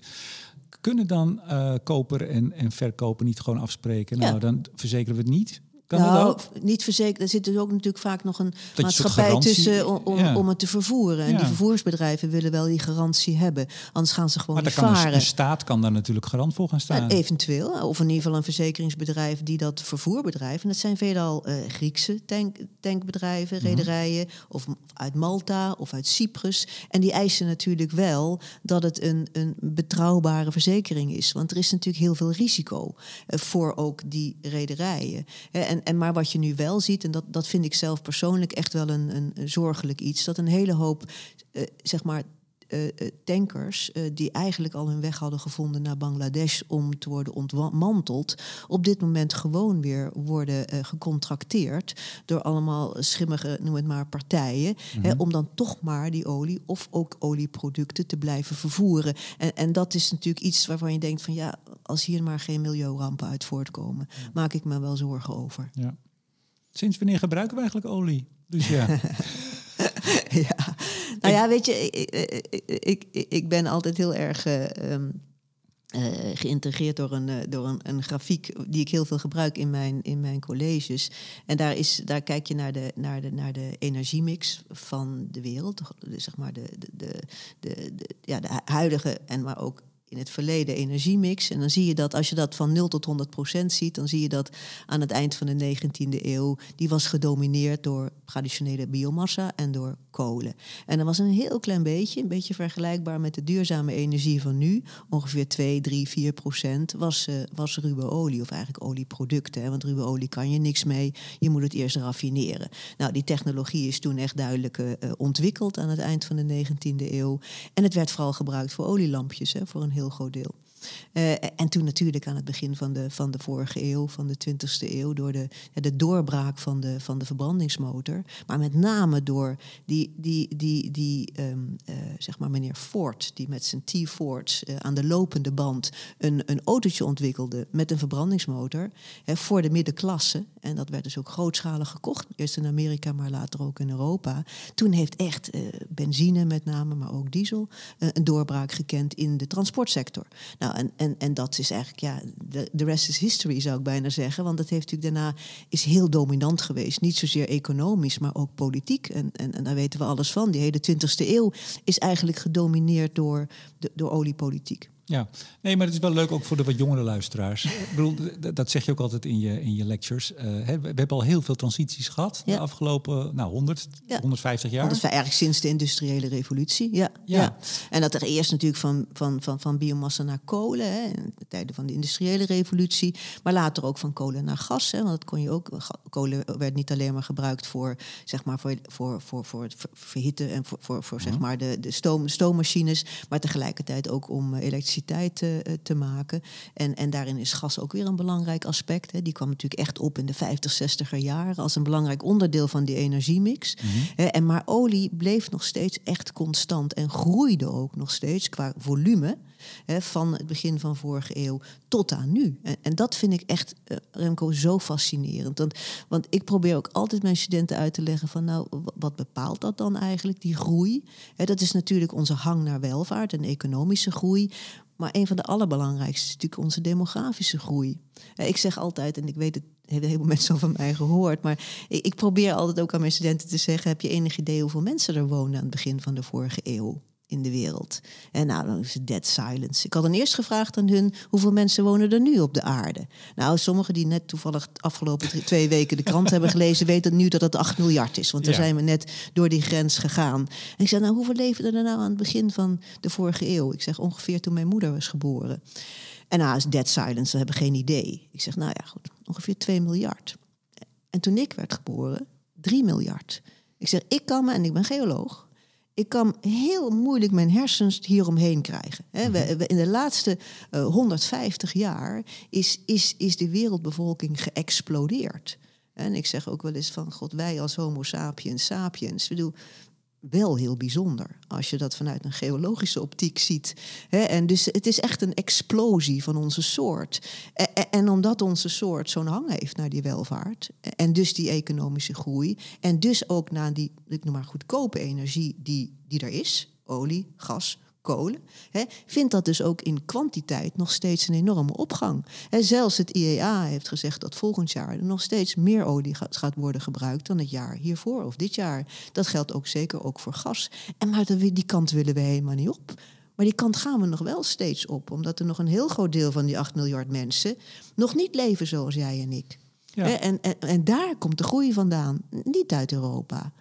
Kunnen dan uh, koper en, en verkoper niet gewoon afspreken? Nou, dan verzekeren we het niet. Kan nou, dat ook? niet verzekerd. Er zit dus ook natuurlijk vaak nog een dat maatschappij tussen om, om, ja. om, het te vervoeren. En ja. die vervoersbedrijven willen wel die garantie hebben. Anders gaan ze gewoon maar niet varen. Een staat kan daar natuurlijk garant voor gaan staan. Uh, eventueel. Of in ieder geval een verzekeringsbedrijf die dat vervoerbedrijf. En dat zijn veelal uh, Griekse tank, tankbedrijven, mm -hmm. rederijen. Of uit Malta of uit Cyprus. En die eisen natuurlijk wel dat het een, een betrouwbare verzekering is. Want er is natuurlijk heel veel risico uh, voor ook die rederijen. En en, maar wat je nu wel ziet, en dat, dat vind ik zelf persoonlijk echt wel een, een zorgelijk iets, dat een hele hoop, uh, zeg maar, tankers uh, die eigenlijk al hun weg hadden gevonden naar Bangladesh om te worden ontmanteld, op dit moment gewoon weer worden gecontracteerd door allemaal schimmige, noem het maar, partijen, hè, om dan toch maar die olie of ook olieproducten te blijven vervoeren. En, en dat is natuurlijk iets waarvan je denkt van ja, als hier maar geen milieurampen uit voortkomen, maak ik me wel zorgen over. Ja. Sinds wanneer gebruiken we eigenlijk olie? Dus ja. ja. Nou ja, weet je, ik, ik, ik, ik ben altijd heel erg uh, um, uh, geïntegreerd door, een, uh, door een, een, grafiek die ik heel veel gebruik in mijn, in mijn colleges. En daar, is, daar kijk je naar de, naar, de, naar de energiemix van de wereld. Zeg maar de, de, de, de, de ja, de huidige en maar ook in het verleden energiemix. En dan zie je dat als je dat van 0 tot 100 procent ziet, dan zie je dat aan het eind van de 19e eeuw, die was gedomineerd door traditionele biomassa en door kolen. En er was een heel klein beetje, een beetje vergelijkbaar met de duurzame energie van nu, ongeveer 2, 3, 4 procent, was, uh, was ruwe olie of eigenlijk olieproducten. Hè? Want ruwe olie kan je niks mee, je moet het eerst raffineren. Nou, die technologie is toen echt duidelijk uh, ontwikkeld aan het eind van de 19e eeuw. En het werd vooral gebruikt voor olielampjes, hè, voor een heel groot deel. Uh, en toen natuurlijk aan het begin van de, van de vorige eeuw, van de 20e eeuw, door de, de doorbraak van de, van de verbrandingsmotor. Maar met name door die, die, die, die um, uh, zeg maar meneer Ford, die met zijn T-Fords uh, aan de lopende band een, een autootje ontwikkelde met een verbrandingsmotor hè, voor de middenklasse. En dat werd dus ook grootschalig gekocht, eerst in Amerika, maar later ook in Europa. Toen heeft echt benzine met name, maar ook diesel, een doorbraak gekend in de transportsector. Nou, en, en, en dat is eigenlijk, ja, de rest is history zou ik bijna zeggen. Want dat heeft natuurlijk daarna is heel dominant geweest. Niet zozeer economisch, maar ook politiek. En, en, en daar weten we alles van. Die hele 20e eeuw is eigenlijk gedomineerd door, de, door oliepolitiek. Ja, nee, maar het is wel leuk ook voor de wat jongere luisteraars. Ik bedoel, dat zeg je ook altijd in je, in je lectures. Uh, we, hebben al heel veel transities gehad de afgelopen nou, 100, ja. 150 jaar. Dat is eigenlijk sinds de industriële revolutie. Ja, ja. En dat er eerst natuurlijk van, van, van, van biomassa naar kolen, hè, in de tijden van de industriële revolutie. Maar later ook van kolen naar gas. Hè, want dat kon je ook. Kolen werd niet alleen maar gebruikt voor, zeg maar, voor, voor, voor, voor het verhitten en voor, voor, voor zeg mhm. maar de, de stoom, stoommachines. Maar tegelijkertijd ook om elektriciteit te, eh, te maken. En, en daarin is gas ook weer een belangrijk aspect. Hè. Die kwam natuurlijk echt op in de 50, 60er jaren als een belangrijk onderdeel van die energiemix. Mhm. en maar olie bleef nog steeds echt constant en groeide ook nog steeds qua volume. Hè, van het begin van vorige eeuw tot aan nu. En, en dat vind ik echt, uh, Remco, zo fascinerend. Want, want ik probeer ook altijd mijn studenten uit te leggen van nou, wat bepaalt dat dan eigenlijk, die groei? Hè, dat is natuurlijk onze hang naar welvaart en economische groei. Maar een van de allerbelangrijkste is natuurlijk onze demografische groei. Ik zeg altijd, en ik weet het hebben heel veel mensen al van mij gehoord. Maar ik, ik, probeer altijd ook aan mijn studenten te zeggen: heb je enig idee hoeveel mensen er woonden aan het begin van de vorige eeuw? In de wereld. En nou, dan is het dead silence. Ik had dan eerst gevraagd aan hun hoeveel mensen wonen er nu op de aarde. Nou, sommigen die net toevallig de afgelopen twee weken de krant hebben gelezen, weten nu dat het 8 miljard is. Want daar zijn we net door die grens gegaan. En ik zei, nou, hoeveel leven er nou aan het begin van de vorige eeuw? Ik zeg ongeveer toen mijn moeder was geboren. En nou, is dead silence, we hebben geen idee. Ik zeg, nou ja, goed, ongeveer 2 miljard. En toen ik werd geboren, 3 miljard. Ik zeg, ik kan me, en ik ben geoloog, ik kan heel moeilijk mijn hersens hieromheen krijgen. Mhm. we, in de laatste 150 eh, jaar is, is, is de wereldbevolking geëxplodeerd. En ik zeg ook wel eens van, god, wij als homo sapiens sapiens, ik bedoel, wel heel bijzonder als je dat vanuit een geologische optiek ziet. en dus het is echt een explosie van onze soort. En, omdat onze soort zo'n hang heeft naar die welvaart en dus die economische groei en dus ook naar die, ik noem maar goedkope energie die, die er is, olie, gas, kolen, hè, vindt dat dus ook in kwantiteit nog steeds een enorme opgang. Hè, zelfs het IEA heeft gezegd dat volgend jaar er nog steeds meer olie gaat, worden gebruikt dan het jaar hiervoor of dit jaar. Dat geldt ook zeker ook voor gas. En maar die kant willen we helemaal niet op. Maar die kant gaan we nog wel steeds op, omdat er nog een heel groot deel van die 8 miljard mensen nog niet leven zoals jij en ik. Ja. En, en, en daar komt de groei vandaan, niet uit Europa.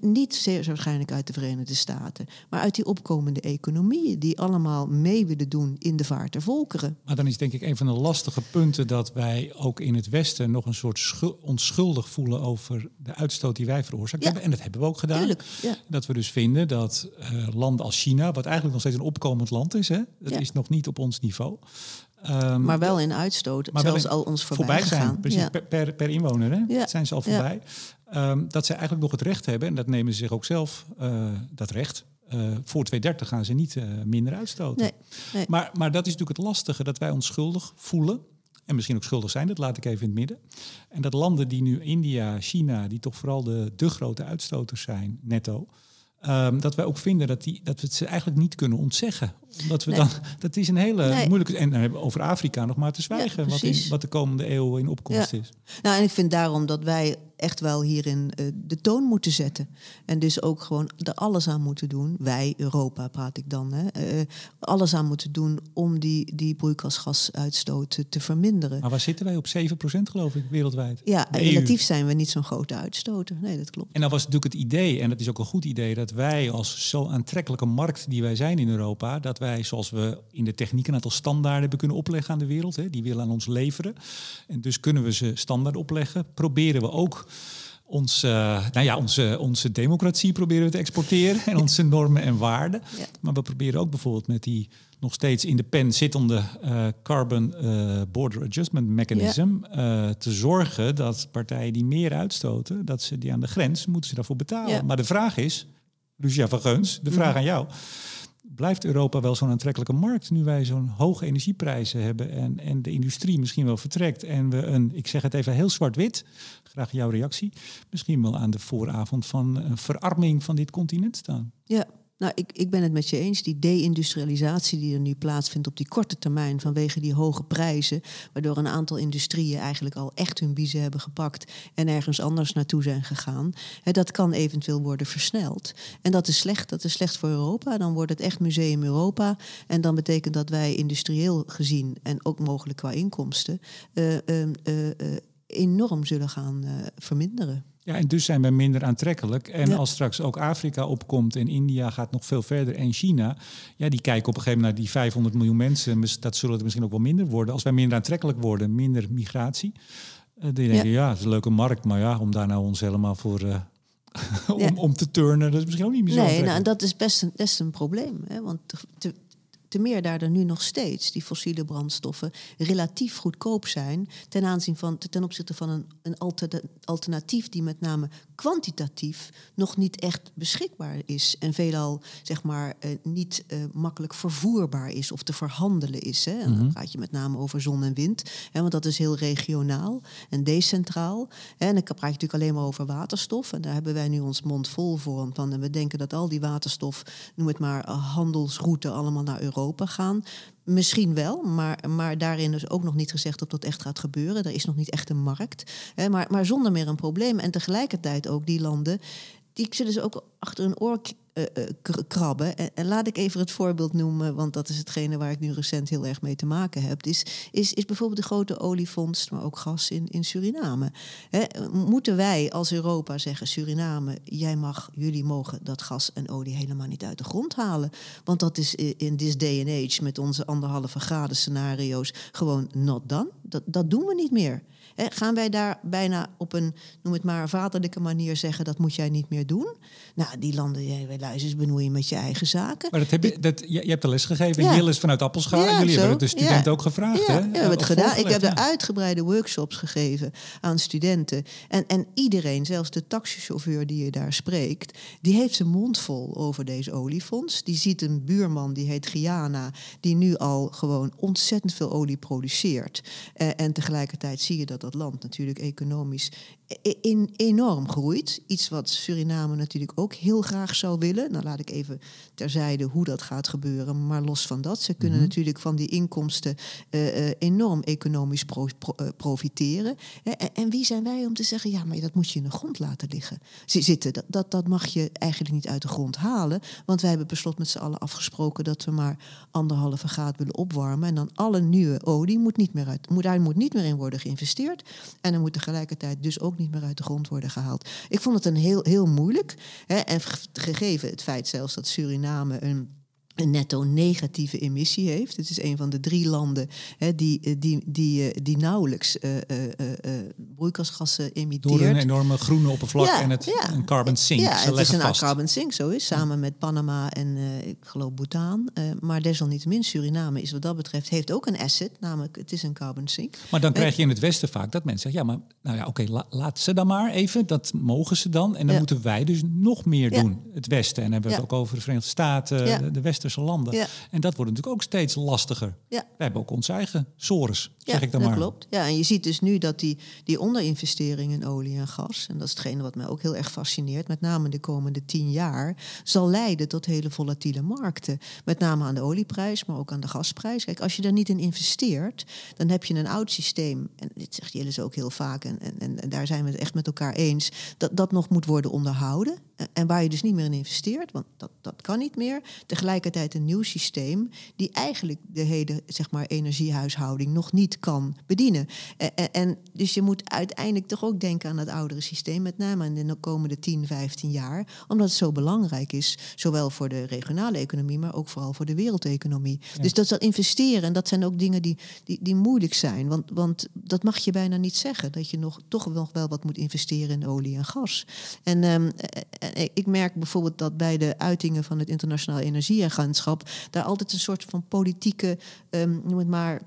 Niet zeer waarschijnlijk uit de Verenigde Staten, maar uit die opkomende economieën die allemaal mee willen doen in de vaart der volkeren. Maar dan is denk ik een van de lastige punten dat wij ook in het Westen nog een soort onschuldig voelen over de uitstoot die wij veroorzaakt hebben. En dat hebben we ook gedaan. Tuurlijk, ja. Dat we dus vinden dat uh, landen als China, wat eigenlijk nog steeds een opkomend land is, hè, dat is nog niet op ons niveau. Um, maar wel in uitstoot, maar zelfs al ons voorbij, voorbij zijn. Precies, per, per, inwoner hè? Zijn ze al voorbij. Um, dat ze eigenlijk nog het recht hebben, en dat nemen ze zich ook zelf, uh, dat recht. Uh, voor 2030 gaan ze niet uh, minder uitstoten. Nee, nee. Maar, maar dat is natuurlijk het lastige, dat wij ons schuldig voelen. En misschien ook schuldig zijn, dat laat ik even in het midden. En dat landen die nu, India, China, die toch vooral de, de grote uitstoters zijn, netto. Um, dat wij ook vinden dat, die, dat we het ze eigenlijk niet kunnen ontzeggen. Omdat we dan, dat is een hele moeilijke. En dan hebben we over Afrika nog maar te zwijgen, wat, in, wat de komende eeuw in opkomst is. Nou, en ik vind daarom dat wij echt wel hierin uh, de toon moeten zetten. En dus ook gewoon er alles aan moeten doen. Wij, Europa praat ik dan. Hè, uh, alles aan moeten doen om die, die broeikasgasuitstoot te, te verminderen. Maar waar zitten wij op 7% geloof ik wereldwijd? Ja, relatief zijn we niet zo'n grote uitstoter. Nee, dat klopt. En dan was natuurlijk het idee, en dat is ook een goed idee, dat wij als zo aantrekkelijke markt die wij zijn in Europa, dat wij zoals we in de techniek een aantal standaarden hebben kunnen opleggen aan de wereld, hè, die willen aan ons leveren. En dus kunnen we ze standaard opleggen. Proberen we ook ons, uh, nou ja, onze, onze democratie proberen we te exporteren en onze normen en waarden. Ja. Maar we proberen ook bijvoorbeeld met die nog steeds in de pen zittende uh, Carbon uh, Border Adjustment Mechanism ja. te zorgen dat partijen die meer uitstoten, dat ze die aan de grens moeten ze daarvoor betalen. Ja. Maar de vraag is, Lucia van Geuns, de vraag aan jou. Blijft Europa wel zo'n aantrekkelijke markt nu wij zo'n hoge energieprijzen hebben en, en de industrie misschien wel vertrekt en we een, ik zeg het even heel zwart-wit, graag jouw reactie, misschien wel aan de vooravond van een verarming van dit continent staan? Ja, nou, ik, ik ben het met je eens. Die deindustrialisatie die er nu plaatsvindt op die korte termijn vanwege die hoge prijzen, waardoor een aantal industrieën eigenlijk al echt hun biezen hebben gepakt en ergens anders naartoe zijn gegaan, hè, dat kan eventueel worden versneld. En dat is slecht. Dat is slecht voor Europa. Dan wordt het echt museum Europa. En dan betekent dat wij industrieel gezien en ook mogelijk qua inkomsten uh, uh, uh, enorm zullen gaan verminderen. Ja, en dus zijn wij minder aantrekkelijk. En Ja. als straks ook Afrika opkomt en India gaat nog veel verder en China, ja, die kijken op een gegeven moment naar die 500 miljoen mensen. Dat zullen er misschien ook wel minder worden. Als wij minder aantrekkelijk worden, minder migratie. eh, dan denk je, ja, het is een leuke markt, maar ja, om daar nou ons helemaal voor eh, om, Ja. om te turnen, dat is misschien ook niet meer zo Nee, nou, en dat is best een, best een probleem. Hè? Want te, te, te meer daar er nu nog steeds die fossiele brandstoffen relatief goedkoop zijn ten aanzien van ten opzichte van een, een alter- alternatief die met name kwantitatief nog niet echt beschikbaar is en veelal zeg maar eh, niet eh, makkelijk vervoerbaar is of te verhandelen is. Hè? En dan praat je met name over zon en wind, hè? want dat is heel regionaal en decentraal. Hè? En dan praat je natuurlijk alleen maar over waterstof en daar hebben wij nu ons mond vol voor. Van, en we denken dat al die waterstof, noem het maar eh, handelsroute, allemaal naar Europa gaan. Misschien wel, maar, maar daarin is ook nog niet gezegd dat dat echt gaat gebeuren. Er is nog niet echt een markt. Hè, maar, maar zonder meer een probleem. En tegelijkertijd ook die landen, die zullen ze ook achter hun oor eh, eh, krabben. En, laat ik even het voorbeeld noemen, want dat is hetgene waar ik nu recent heel erg mee te maken heb. Is, is, is bijvoorbeeld de grote olievondst, maar ook gas in, in Suriname. Moeten wij als Europa zeggen, Suriname, jij mag, jullie mogen dat gas en olie helemaal niet uit de grond halen. Want dat is in this day and age met onze anderhalve graden scenario's gewoon not done. Dat, dat doen we niet meer. Gaan wij daar bijna op een, noem het maar, vaderlijke manier zeggen... dat moet jij niet meer doen? Nou, die landen, jij, wij luisteren, bemoeien met je eigen zaken. Maar dat heb je, dat, je, je hebt de les gegeven. Ja. Jillis vanuit Appelscha. Ja, Jullie zo. hebben het de studenten Ja. ook gevraagd. Ja, hè? ja, we hebben het gedaan. Ik heb ja. uitgebreide workshops gegeven aan studenten. En, en iedereen, zelfs de taxichauffeur die je daar spreekt, die heeft zijn mond vol over deze oliefonds. Die ziet een buurman, die heet Guyana, die nu al gewoon ontzettend veel olie produceert. Eh, en tegelijkertijd zie je dat dat land natuurlijk economisch in, enorm groeit. Iets wat Suriname natuurlijk ook heel graag zou willen. Nou laat ik even terzijde hoe dat gaat gebeuren. Maar los van dat, ze kunnen natuurlijk van die inkomsten eh, eh, enorm economisch pro- pro- eh, profiteren. En, en wie zijn wij om te zeggen, ja, maar dat moet je in de grond laten liggen. Zi- Zitten, dat, dat, dat mag je eigenlijk niet uit de grond halen. Want wij hebben per slot met z'n allen afgesproken dat we maar anderhalve graad willen opwarmen. En dan alle nieuwe olie moet niet meer uit, moet, daar moet niet meer in worden geïnvesteerd. En er moet tegelijkertijd dus ook niet meer uit de grond worden gehaald. Ik vond het een heel, heel moeilijk. Hè, en ge- gegeven het feit zelfs dat Suriname een een netto negatieve emissie heeft. Het is een van de drie landen hè, die, eh, die, die, eh, die nauwelijks eh, broeikasgassen emiteert. Door een enorme groene oppervlak Ja, en het ja. een carbon sink. Ja, Ze het is een vast. carbon sink, zo is. Samen met Panama en ik geloof Bhutan. Maar desalniettemin, Suriname is wat dat betreft... heeft ook een asset, namelijk het is een carbon sink. Maar dan krijg je in het Westen vaak dat mensen zeggen... ja, maar nou ja, oké, la- laat ze dan maar even. Dat mogen ze dan. En dan moeten wij dus nog meer doen. Het Westen. En dan hebben we het ook over de Verenigde Staten, de, de Landen. Ja. En dat wordt natuurlijk ook steeds lastiger. Ja. We hebben ook onze eigen sores, Ja, zeg ik dan dat maar. klopt. Ja, en je ziet dus nu dat die, die onderinvestering in olie en gas, en dat is hetgene wat mij ook heel erg fascineert, met name de komende tien jaar, zal leiden tot hele volatiele markten. Met name aan de olieprijs, maar ook aan de gasprijs. Kijk, als je daar niet in investeert, dan heb je een oud systeem, en dit zegt Jillis ook heel vaak, en, en, en, daar zijn we het echt met elkaar eens, dat dat nog moet worden onderhouden. En- En waar je dus niet meer in investeert, want dat, dat kan niet meer. Tegelijkertijd een nieuw systeem die eigenlijk de hele zeg maar, energiehuishouding nog niet kan bedienen. En, en, dus je moet uiteindelijk toch ook denken aan het oudere systeem, met name in de komende 10, 15 jaar, omdat het zo belangrijk is, zowel voor de regionale economie, maar ook vooral voor de wereldeconomie. Dus dat dat investeren, en dat zijn ook dingen die, die, die moeilijk zijn, want, want dat mag je bijna niet zeggen, dat je nog, toch nog wel wat moet investeren in olie en gas. En um, ik merk bijvoorbeeld dat bij de uitingen van het Internationaal Energieagentschap daar altijd een soort van politieke, um, noem het maar,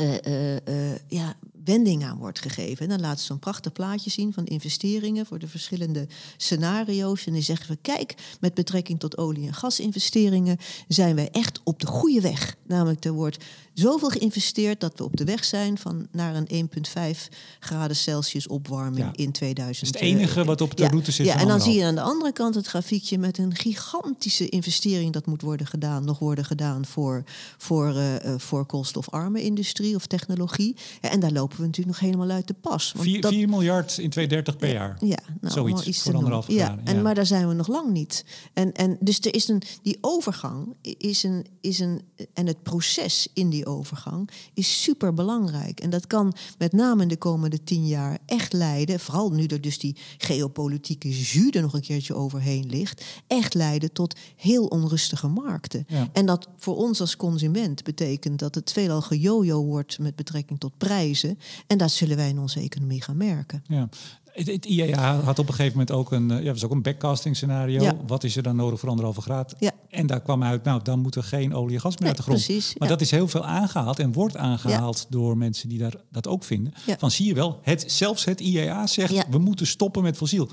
uh, uh, uh, ja, wending aan wordt gegeven. En dan laten ze zo'n prachtig plaatje zien van investeringen voor de verschillende scenario's. En dan zeggen we, kijk, met betrekking tot olie- en gasinvesteringen zijn wij echt op de goede weg. Namelijk, er wordt zoveel geïnvesteerd dat we op de weg zijn van naar een 1,5 graden Celsius opwarming in 2000. Dat is het enige wat op de route zit. Ja, en dan zie je aan de andere kant het grafiekje met een gigantische investering dat moet worden gedaan, nog worden gedaan voor, voor, uh, voor koolstofarme industrie of technologie. En daar lopen we natuurlijk nog helemaal uit de pas. 4, dat, 4 miljard in 2030 per jaar. Ja, nou, zoiets iets voor anderhalf ja, en, Maar daar zijn we nog lang niet. En, en dus er is een, die overgang is een, is een, en het proces in die overgang is super belangrijk. En dat kan met name in de komende tien jaar echt leiden, vooral nu er dus die geopolitieke zuur nog een keertje overheen ligt, echt leiden tot heel onrustige markten. Ja. En dat voor ons als consument betekent dat het veelal gejojo wordt met betrekking tot prijzen. En dat zullen wij in onze economie gaan merken. Ja. Het, het IEA had op een gegeven moment ook een, ja, was ook een backcasting scenario. Ja. Wat is er dan nodig voor anderhalve graad? Ja. En daar kwam uit, nou, dan moet er geen olie en gas meer Nee, uit de grond. precies, maar ja. dat is heel veel aangehaald en wordt aangehaald door mensen die daar, dat ook vinden. Van zie je wel, het, zelfs het IEA zegt, we moeten stoppen met fossiel.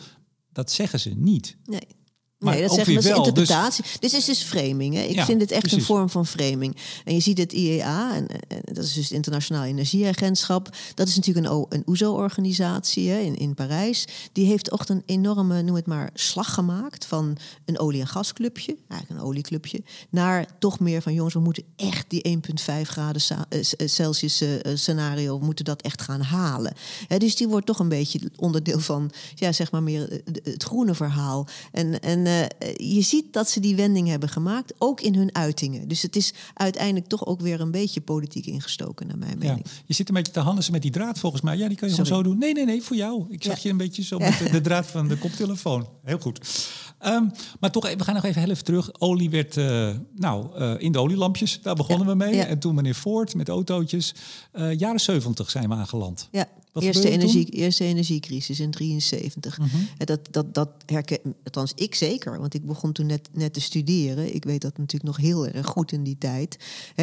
Dat zeggen ze niet. Nee. Maar nee, dat ook is wel, dus- interpretatie. Dit is dus framing. Hè. Ik Ja, vind het echt een vorm van framing. En je ziet het IEA, en, en dat is dus het Internationaal Energieagentschap. Dat is natuurlijk een, een OESO-organisatie hè, in, in Parijs. Die heeft echt een enorme, noem het maar, slag gemaakt van een olie- en gasclubje, eigenlijk een olieclubje, naar toch meer van jongens, we moeten echt die 1,5 graden eh, eh, Celsius eh, scenario, we moeten dat echt gaan halen. Hè, dus die wordt toch een beetje onderdeel van, ja, zeg maar meer het groene verhaal. En, en eh, je ziet dat ze die wending hebben gemaakt, ook in hun uitingen. Dus het is uiteindelijk toch ook weer een beetje politiek ingestoken, naar mijn Ja. mening. Je zit een beetje te handelsen met die draad volgens mij. Ja, die kan je gewoon zo doen. Nee, nee, nee, voor jou. Ik zag Ja. je een beetje zo met de, de draad van de koptelefoon. Heel goed. Ehm, maar toch, even- we gaan nog even heel even terug. Olie werd, eh, nou, eh, in de olielampjes, daar begonnen Ja. we mee. Ja. En toen meneer Ford met autootjes. Jaren 70 zijn we aangeland. Ja, Wat eerste, toen? energie, eerste energiecrisis in 73. Mhm. En dat, dat, dat herken, althans ik zeker, want ik begon toen net, net te studeren. Ik weet dat natuurlijk nog heel erg goed in die tijd.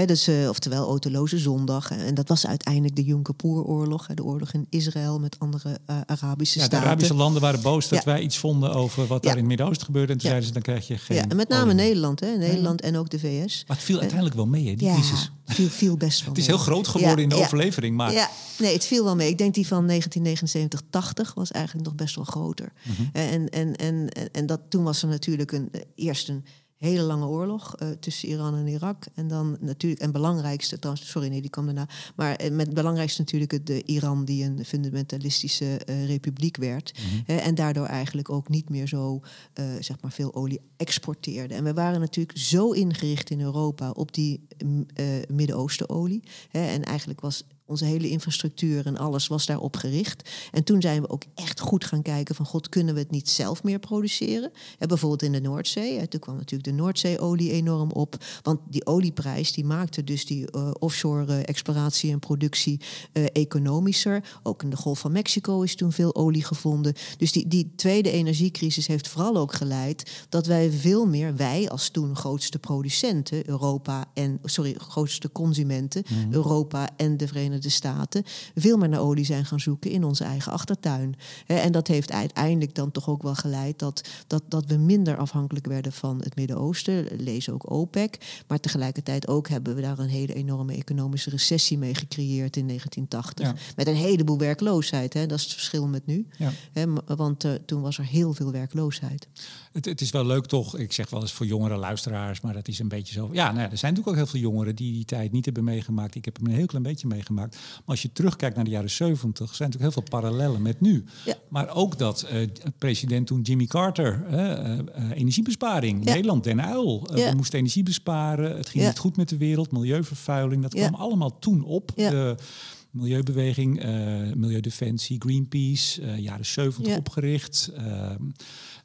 Dus, eh, oftewel autoloze zondag. En dat was uiteindelijk de Yom Kippur-oorlog. hè, De oorlog in Israël met andere eh, Arabische Ja, de staten. Arabische landen waren boos dat Ja. wij iets vonden over wat daar in het Midden-Oosten gebeurde. En toen zeiden ze, dan krijg je geen ja, en met name. Nederland, hè? Nederland en ook de VS. Maar het viel uiteindelijk wel mee, hè, die ja, crisis. Viel, viel best wel Het is mee. heel groot geworden Ja, in de ja. overlevering. Maar Ja, nee, het viel wel mee. Ik denk die van 1979-80 was eigenlijk nog best wel groter. Mhm. En, en, en, en, en dat, toen was er natuurlijk een, eerst een hele lange oorlog eh, tussen Iran en Irak. En dan natuurlijk, en belangrijkste, trouwens, sorry, nee, die kwam daarna. Maar eh, met het belangrijkste natuurlijk het de Iran, die een fundamentalistische eh, republiek werd. Mhm. Hè, en daardoor eigenlijk ook niet meer zo zeg maar veel olie exporteerde. En we waren natuurlijk zo ingericht in Europa op die mm, Midden-Oosten olie. Hè, en eigenlijk was onze hele infrastructuur en alles was daarop gericht. En toen zijn we ook echt goed gaan kijken van... god, kunnen we het niet zelf meer produceren? Hè, bijvoorbeeld in de Noordzee. Hè, toen kwam natuurlijk de Noordzeeolie enorm op. Want die olieprijs die maakte dus die eh, offshore eh, exploratie en productie eh, economischer. Ook in de Golf van Mexico is toen veel olie gevonden. Dus die, die tweede energiecrisis heeft vooral ook geleid... dat wij veel meer, wij als toen grootste producenten... Europa en, sorry, grootste consumenten... Europa en de Verenigde Staten... veel meer naar olie zijn gaan zoeken in onze eigen achtertuin. En dat heeft uiteindelijk dan toch ook wel geleid... dat, dat, dat we minder afhankelijk werden van het Midden-Oosten. Lees ook OPEC. Maar tegelijkertijd ook hebben we daar een hele enorme economische recessie mee gecreëerd in 1980. Ja. Met een heleboel werkloosheid. Hè. Dat is het verschil met nu. Ja. Hè, want eh, toen was er heel veel werkloosheid. Het, het is wel leuk toch, ik zeg wel eens voor jongere luisteraars, maar dat is een beetje zo. Ja, nou ja, er zijn natuurlijk ook heel veel jongeren die die tijd niet hebben meegemaakt. Ik heb hem een heel klein beetje meegemaakt. Maar als je terugkijkt naar de jaren 70, zijn natuurlijk heel veel parallellen met nu. Ja. Maar ook dat eh, president toen Jimmy Carter, eh, eh, energiebesparing, Ja. Nederland den uil. We moesten energie besparen, het ging niet goed met de wereld, milieuvervuiling, dat kwam allemaal toen op. Ja. De, milieubeweging, uh, Milieudefensie, Greenpeace, uh, jaren 70 Ja. opgericht. Ehm,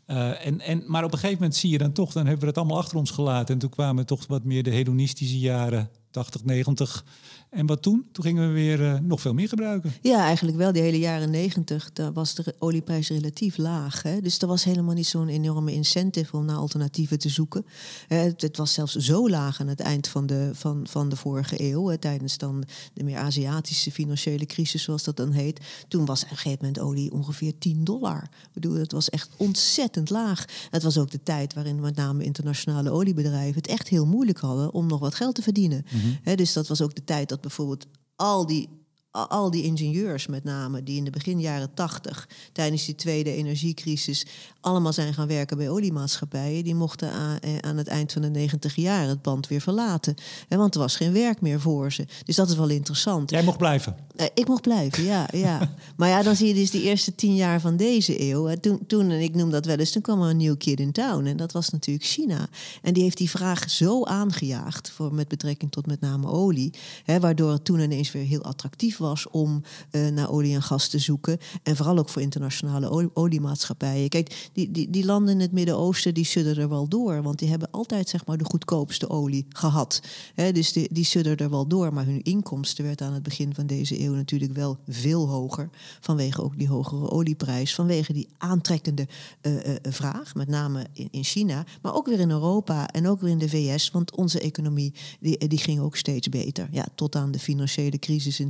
eh, en, en, maar op een gegeven moment zie je dan toch, dan hebben we het allemaal achter ons gelaten. En toen kwamen toch wat meer de hedonistische jaren, 80, 90. En wat toen? Toen gingen we weer eh, nog veel meer gebruiken. Ja, eigenlijk wel. Die hele jaren negentig, daar was de olieprijs relatief laag. Hè? Dus er was helemaal niet zo'n enorme incentive om naar alternatieven te zoeken. Eh, het, het was zelfs zo laag aan het eind van de, van, van de vorige eeuw, hè, tijdens dan de meer Aziatische financiële crisis, zoals dat dan heet. Toen was op een gegeven moment olie ongeveer 10 dollar. Ik bedoel, het was echt ontzettend laag. Het was ook de tijd waarin met name internationale oliebedrijven het echt heel moeilijk hadden om nog wat geld te verdienen. Hè, dus dat was ook de tijd dat bijvoorbeeld al die al- die ingenieurs met name, die in de begin jaren tachtig, tijdens die tweede energiecrisis, allemaal zijn gaan werken bij oliemaatschappijen, die mochten aan, eh, aan het eind van de negentig jaar het band weer verlaten. Want er was geen werk meer voor ze. Dus dat is wel interessant. Jij mocht blijven. Eh, ik mocht blijven, ja, ja. Maar ja, dan zie je dus die eerste tien jaar van deze eeuw. Toen, toen, en ik noem dat wel eens, toen kwam er een nieuw kid in town. En dat was natuurlijk China. En die heeft die vraag zo aangejaagd, voor, met betrekking tot met name olie. Hè, waardoor het toen ineens weer heel attractief was om eh, naar olie en gas te zoeken. En vooral ook voor internationale olie- oliemaatschappijen. Kijk, die, die, die landen in het Midden-Oosten, die er wel door. Want die hebben altijd zeg maar de goedkoopste olie gehad. Dus die, die er wel door. Maar hun inkomsten werd aan het begin van deze eeuw natuurlijk wel veel hoger. Vanwege ook die hogere olieprijs. Vanwege die aantrekkende eh, eh, vraag. Met name in, in China. Maar ook weer in Europa en ook weer in de VS. Want onze economie die, die ging ook steeds beter. Ja, tot aan de financiële crisis in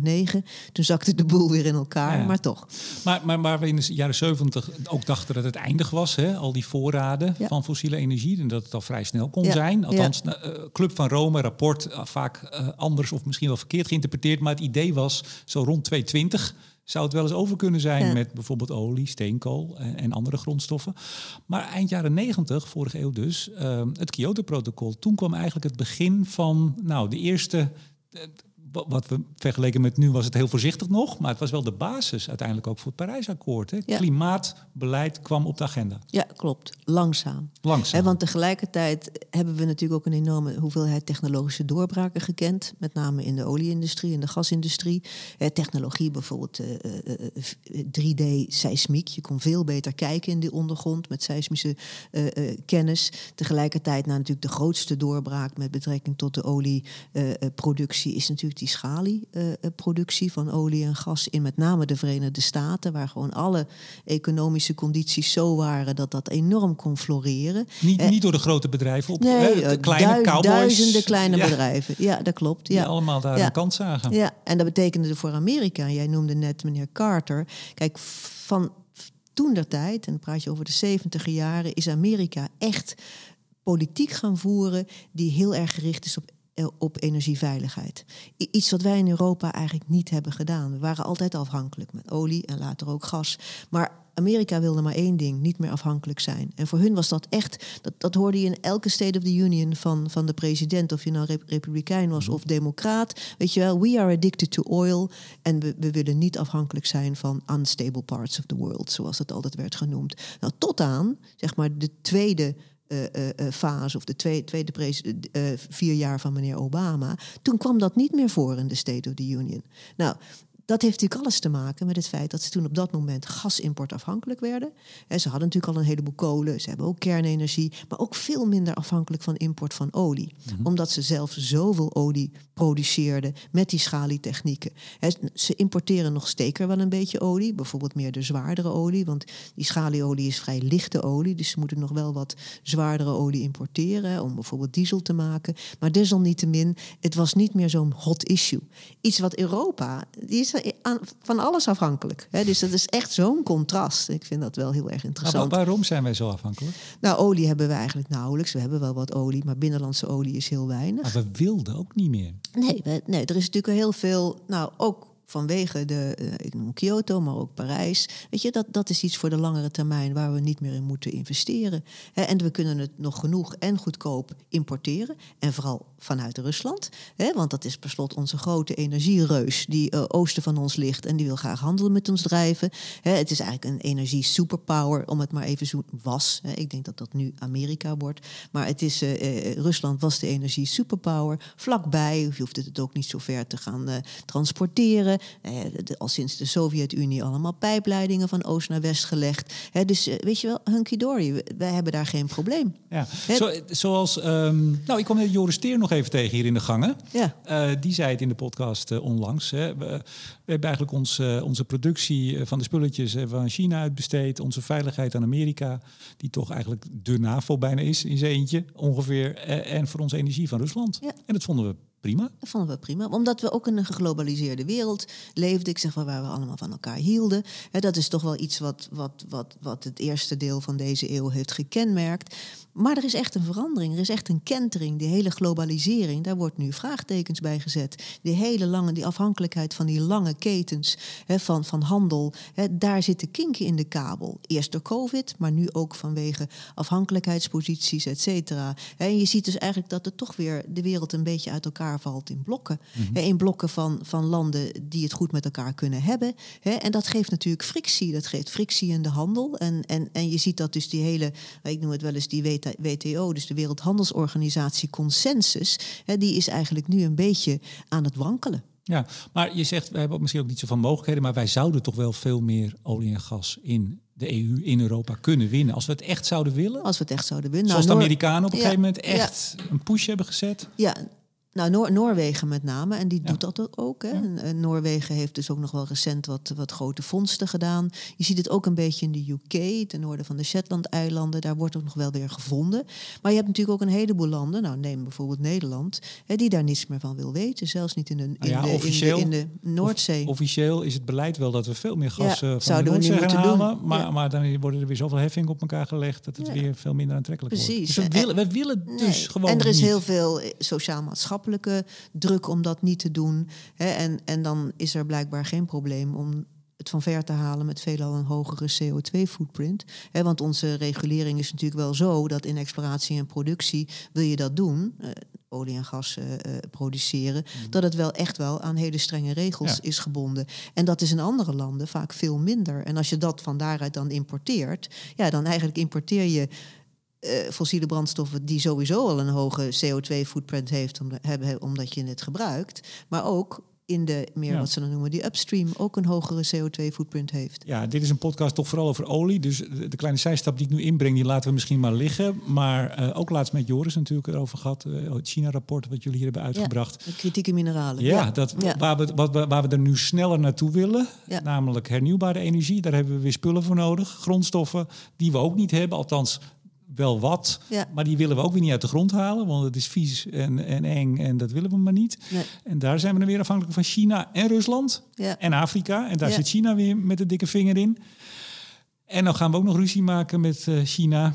2009. Toen zakte de boel weer in elkaar. Ja. Maar toch. Maar, maar waar we in de jaren 70 ook dachten dat het eindig was, hè? al die voorraden Ja. van fossiele energie, en dat het al vrij snel kon Ja, zijn. Althans, eh, Club van Rome, rapport, eh, vaak eh, anders of misschien wel verkeerd geïnterpreteerd, maar het idee was zo rond 2020 zou het wel eens over kunnen zijn Ja. met bijvoorbeeld olie, steenkool en, andere grondstoffen. Maar eind jaren 90, vorige eeuw dus, het Kyoto-protocol, toen kwam eigenlijk het begin van nou, de eerste wat we vergeleken met nu was het heel voorzichtig nog, maar het was wel de basis uiteindelijk ook voor het Parijsakkoord. Hè? Ja. Klimaatbeleid kwam op de agenda. Ja, klopt. Langzaam. Langzaam. Want tegelijkertijd hebben we natuurlijk ook een enorme hoeveelheid technologische doorbraken gekend. Met name in de olieindustrie en de gasindustrie. Eh, technologie bijvoorbeeld eh, eh, eh, 3D-seismiek. Je kon veel beter kijken in de ondergrond met seismische eh, eh, kennis. Tegelijkertijd nou, natuurlijk de grootste doorbraak met betrekking tot de olieproductie is natuurlijk die schalieproductie van olie en gas in met name de Verenigde Staten. Waar gewoon alle economische condities zo waren dat dat enorm kon floreren. niet, eh, niet door de grote bedrijven op Nee, de eh, kleine cowboys. duizenden kleine ja, bedrijven. Ja, dat klopt. Die Ja. allemaal daar Ja. een kans zagen. Ja, en dat betekende voor Amerika, jij noemde net meneer Carter. Kijk, van toen der tijd, en dan praat je over de 70 jaren, is Amerika echt politiek gaan voeren die heel erg gericht is op, op energieveiligheid. Iets wat wij in Europa eigenlijk niet hebben gedaan. We waren altijd afhankelijk met olie en later ook gas. Maar Amerika wilde maar één ding, niet meer afhankelijk zijn. En voor hun was dat echt, dat, dat hoorde je in elke State of the Union van, van de president, of je nou rep- republikein was of democraat. Weet je wel, we are addicted to oil en we, we willen niet afhankelijk zijn van unstable parts of the world, zoals het altijd werd genoemd. Nou, tot aan, zeg maar, de tweede eh, eh, eh, fase of de tweede, tweede eh, vier jaar van meneer Obama, toen kwam dat niet meer voor in de State of the Union. Nou, dat heeft natuurlijk alles te maken met het feit dat ze toen op dat moment gasimportafhankelijk werden. Ze hadden natuurlijk al een heleboel kolen, ze hebben ook kernenergie, maar ook veel minder afhankelijk van import van olie. Omdat ze zelf zoveel olie produceerden met die schalietechnieken. Hè, ze importeren nog steeds wel een beetje olie, bijvoorbeeld meer de zwaardere olie, want die schalieolie is vrij lichte olie, dus ze moeten nog wel wat zwaardere olie importeren om bijvoorbeeld diesel te maken. Maar desalniettemin, het was niet meer zo'n hot issue. Iets wat Europa, die is aan- van alles afhankelijk. Hè, dus dat is echt zo'n contrast. Ik vind dat wel heel erg Maar interessant. waarom zijn wij zo afhankelijk? Nou, olie hebben we eigenlijk nauwelijks. We hebben wel wat olie, maar binnenlandse olie is heel weinig. Maar we wilden ook niet meer. Nee, we- nee, er is natuurlijk heel veel, nou ook vanwege de, uh, ik noem Kyoto, maar ook Parijs. Weet je, dat, dat is iets voor de langere termijn waar we niet meer in moeten investeren. en we kunnen het nog genoeg en goedkoop importeren. En vooral vanuit Rusland. want dat is per slot onze grote energiereus die uh, oosten van ons ligt en die wil graag handelen met ons drijven. het is eigenlijk een energie superpower, om het maar even zo was. ik denk dat dat nu Amerika wordt. Maar het is, uh, Rusland was de energie superpower. Vlakbij, je hoeft het ook niet zo ver te gaan transporteren. Al sinds de Sovjet-Unie allemaal pijpleidingen van oost naar west gelegd. dus weet je wel, hunky dory, wij hebben daar geen probleem. Ja, Zo, zoals, um, nou ik kom net Joris Teer nog even tegen hier in de gangen. Ja. Uh, die zei het in de podcast uh, onlangs. Hè. We, we, hebben eigenlijk ons, uh, onze productie van de spulletjes van China uitbesteed. Onze veiligheid aan Amerika, die toch eigenlijk de NAVO bijna is in zijn eentje ongeveer. en voor onze energie van Rusland. Ja. En dat vonden we prima. Dat vonden we prima. Omdat we ook in een geglobaliseerde wereld leefden. Ik zeg wel waar we allemaal van elkaar hielden. dat is toch wel iets wat, wat, wat, wat het eerste deel van deze eeuw heeft gekenmerkt. Maar er is echt een verandering. Er is echt een kentering. Die hele globalisering, daar wordt nu vraagtekens bij gezet. Die hele lange, die afhankelijkheid van die lange ketens van, van handel. daar zitten kinken in de kabel. Eerst door COVID, maar nu ook vanwege afhankelijkheidsposities, et cetera. En je ziet dus eigenlijk dat er toch weer de wereld een beetje uit elkaar valt in blokken. Mm In blokken van, van landen die het goed met elkaar kunnen hebben. En dat geeft natuurlijk frictie. Dat geeft frictie in de handel. En, en, en je ziet dat dus die hele, ik noem het wel eens die WTO, dus de Wereldhandelsorganisatie Consensus, die is eigenlijk nu een beetje aan het wankelen. Ja, maar je zegt, we hebben misschien ook niet zoveel mogelijkheden, maar wij zouden toch wel veel meer olie en gas in de EU, in Europa kunnen winnen. Als we het echt zouden willen. Als we het echt zouden willen. Zoals nou, de Amerikanen op een gegeven moment echt een push hebben gezet. Ja, nou, Noor Noorwegen met name, en die doet dat ook. Hè. En, Noorwegen heeft dus ook nog wel recent wat, wat grote vondsten gedaan. Je ziet het ook een beetje in de UK, ten noorden van de Shetland-eilanden. Daar wordt ook nog wel weer gevonden. Maar je hebt natuurlijk ook een heleboel landen, nou neem bijvoorbeeld Nederland, hè, die daar niets meer van wil weten. Zelfs niet in de, in nou de, officieel, in de, Noordzee. officieel is het beleid wel dat we veel meer gas uh, van zouden de Noordzee we moeten halen. Doen. Maar, maar dan worden er weer zoveel heffingen op elkaar gelegd dat het weer veel minder aantrekkelijk Precies. wordt. Dus we willen, we willen dus gewoon En er is heel veel druk om dat niet te doen. Hè, en, en dan is er blijkbaar geen probleem om het van ver te halen met veelal een hogere CO2-footprint. Want onze regulering is natuurlijk wel zo dat in exploratie en productie wil je dat doen. Uh, olie en gas uh, produceren, mm. dat het wel echt wel aan hele strenge regels is gebonden. En dat is in andere landen vaak veel minder. En als je dat van daaruit dan importeert, ja, dan eigenlijk importeer je uh, fossiele brandstoffen die sowieso al een hoge CO2-footprint heeft, om, hebben, omdat je het gebruikt. Maar ook in de meer wat ze dan noemen die upstream ook een hogere CO2-footprint heeft. Ja, dit is een podcast toch vooral over olie. Dus de, kleine zijstap die ik nu inbreng, die laten we misschien maar liggen. Maar uh, ook laatst met Joris natuurlijk erover gehad. Uh, het China-rapport wat jullie hier hebben uitgebracht. Ja, kritieke mineralen. Ja, Dat, Waar, we, wat, waar we er nu sneller naartoe willen. Namelijk hernieuwbare energie. Daar hebben we weer spullen voor nodig. Grondstoffen die we ook niet hebben. Althans, wel wat, maar die willen we ook weer niet uit de grond halen, want het is vies en, en eng en dat willen we maar niet. En daar zijn we dan weer afhankelijk van China en Rusland en Afrika. En daar zit China weer met de dikke vinger in. En dan gaan we ook nog ruzie maken met uh, China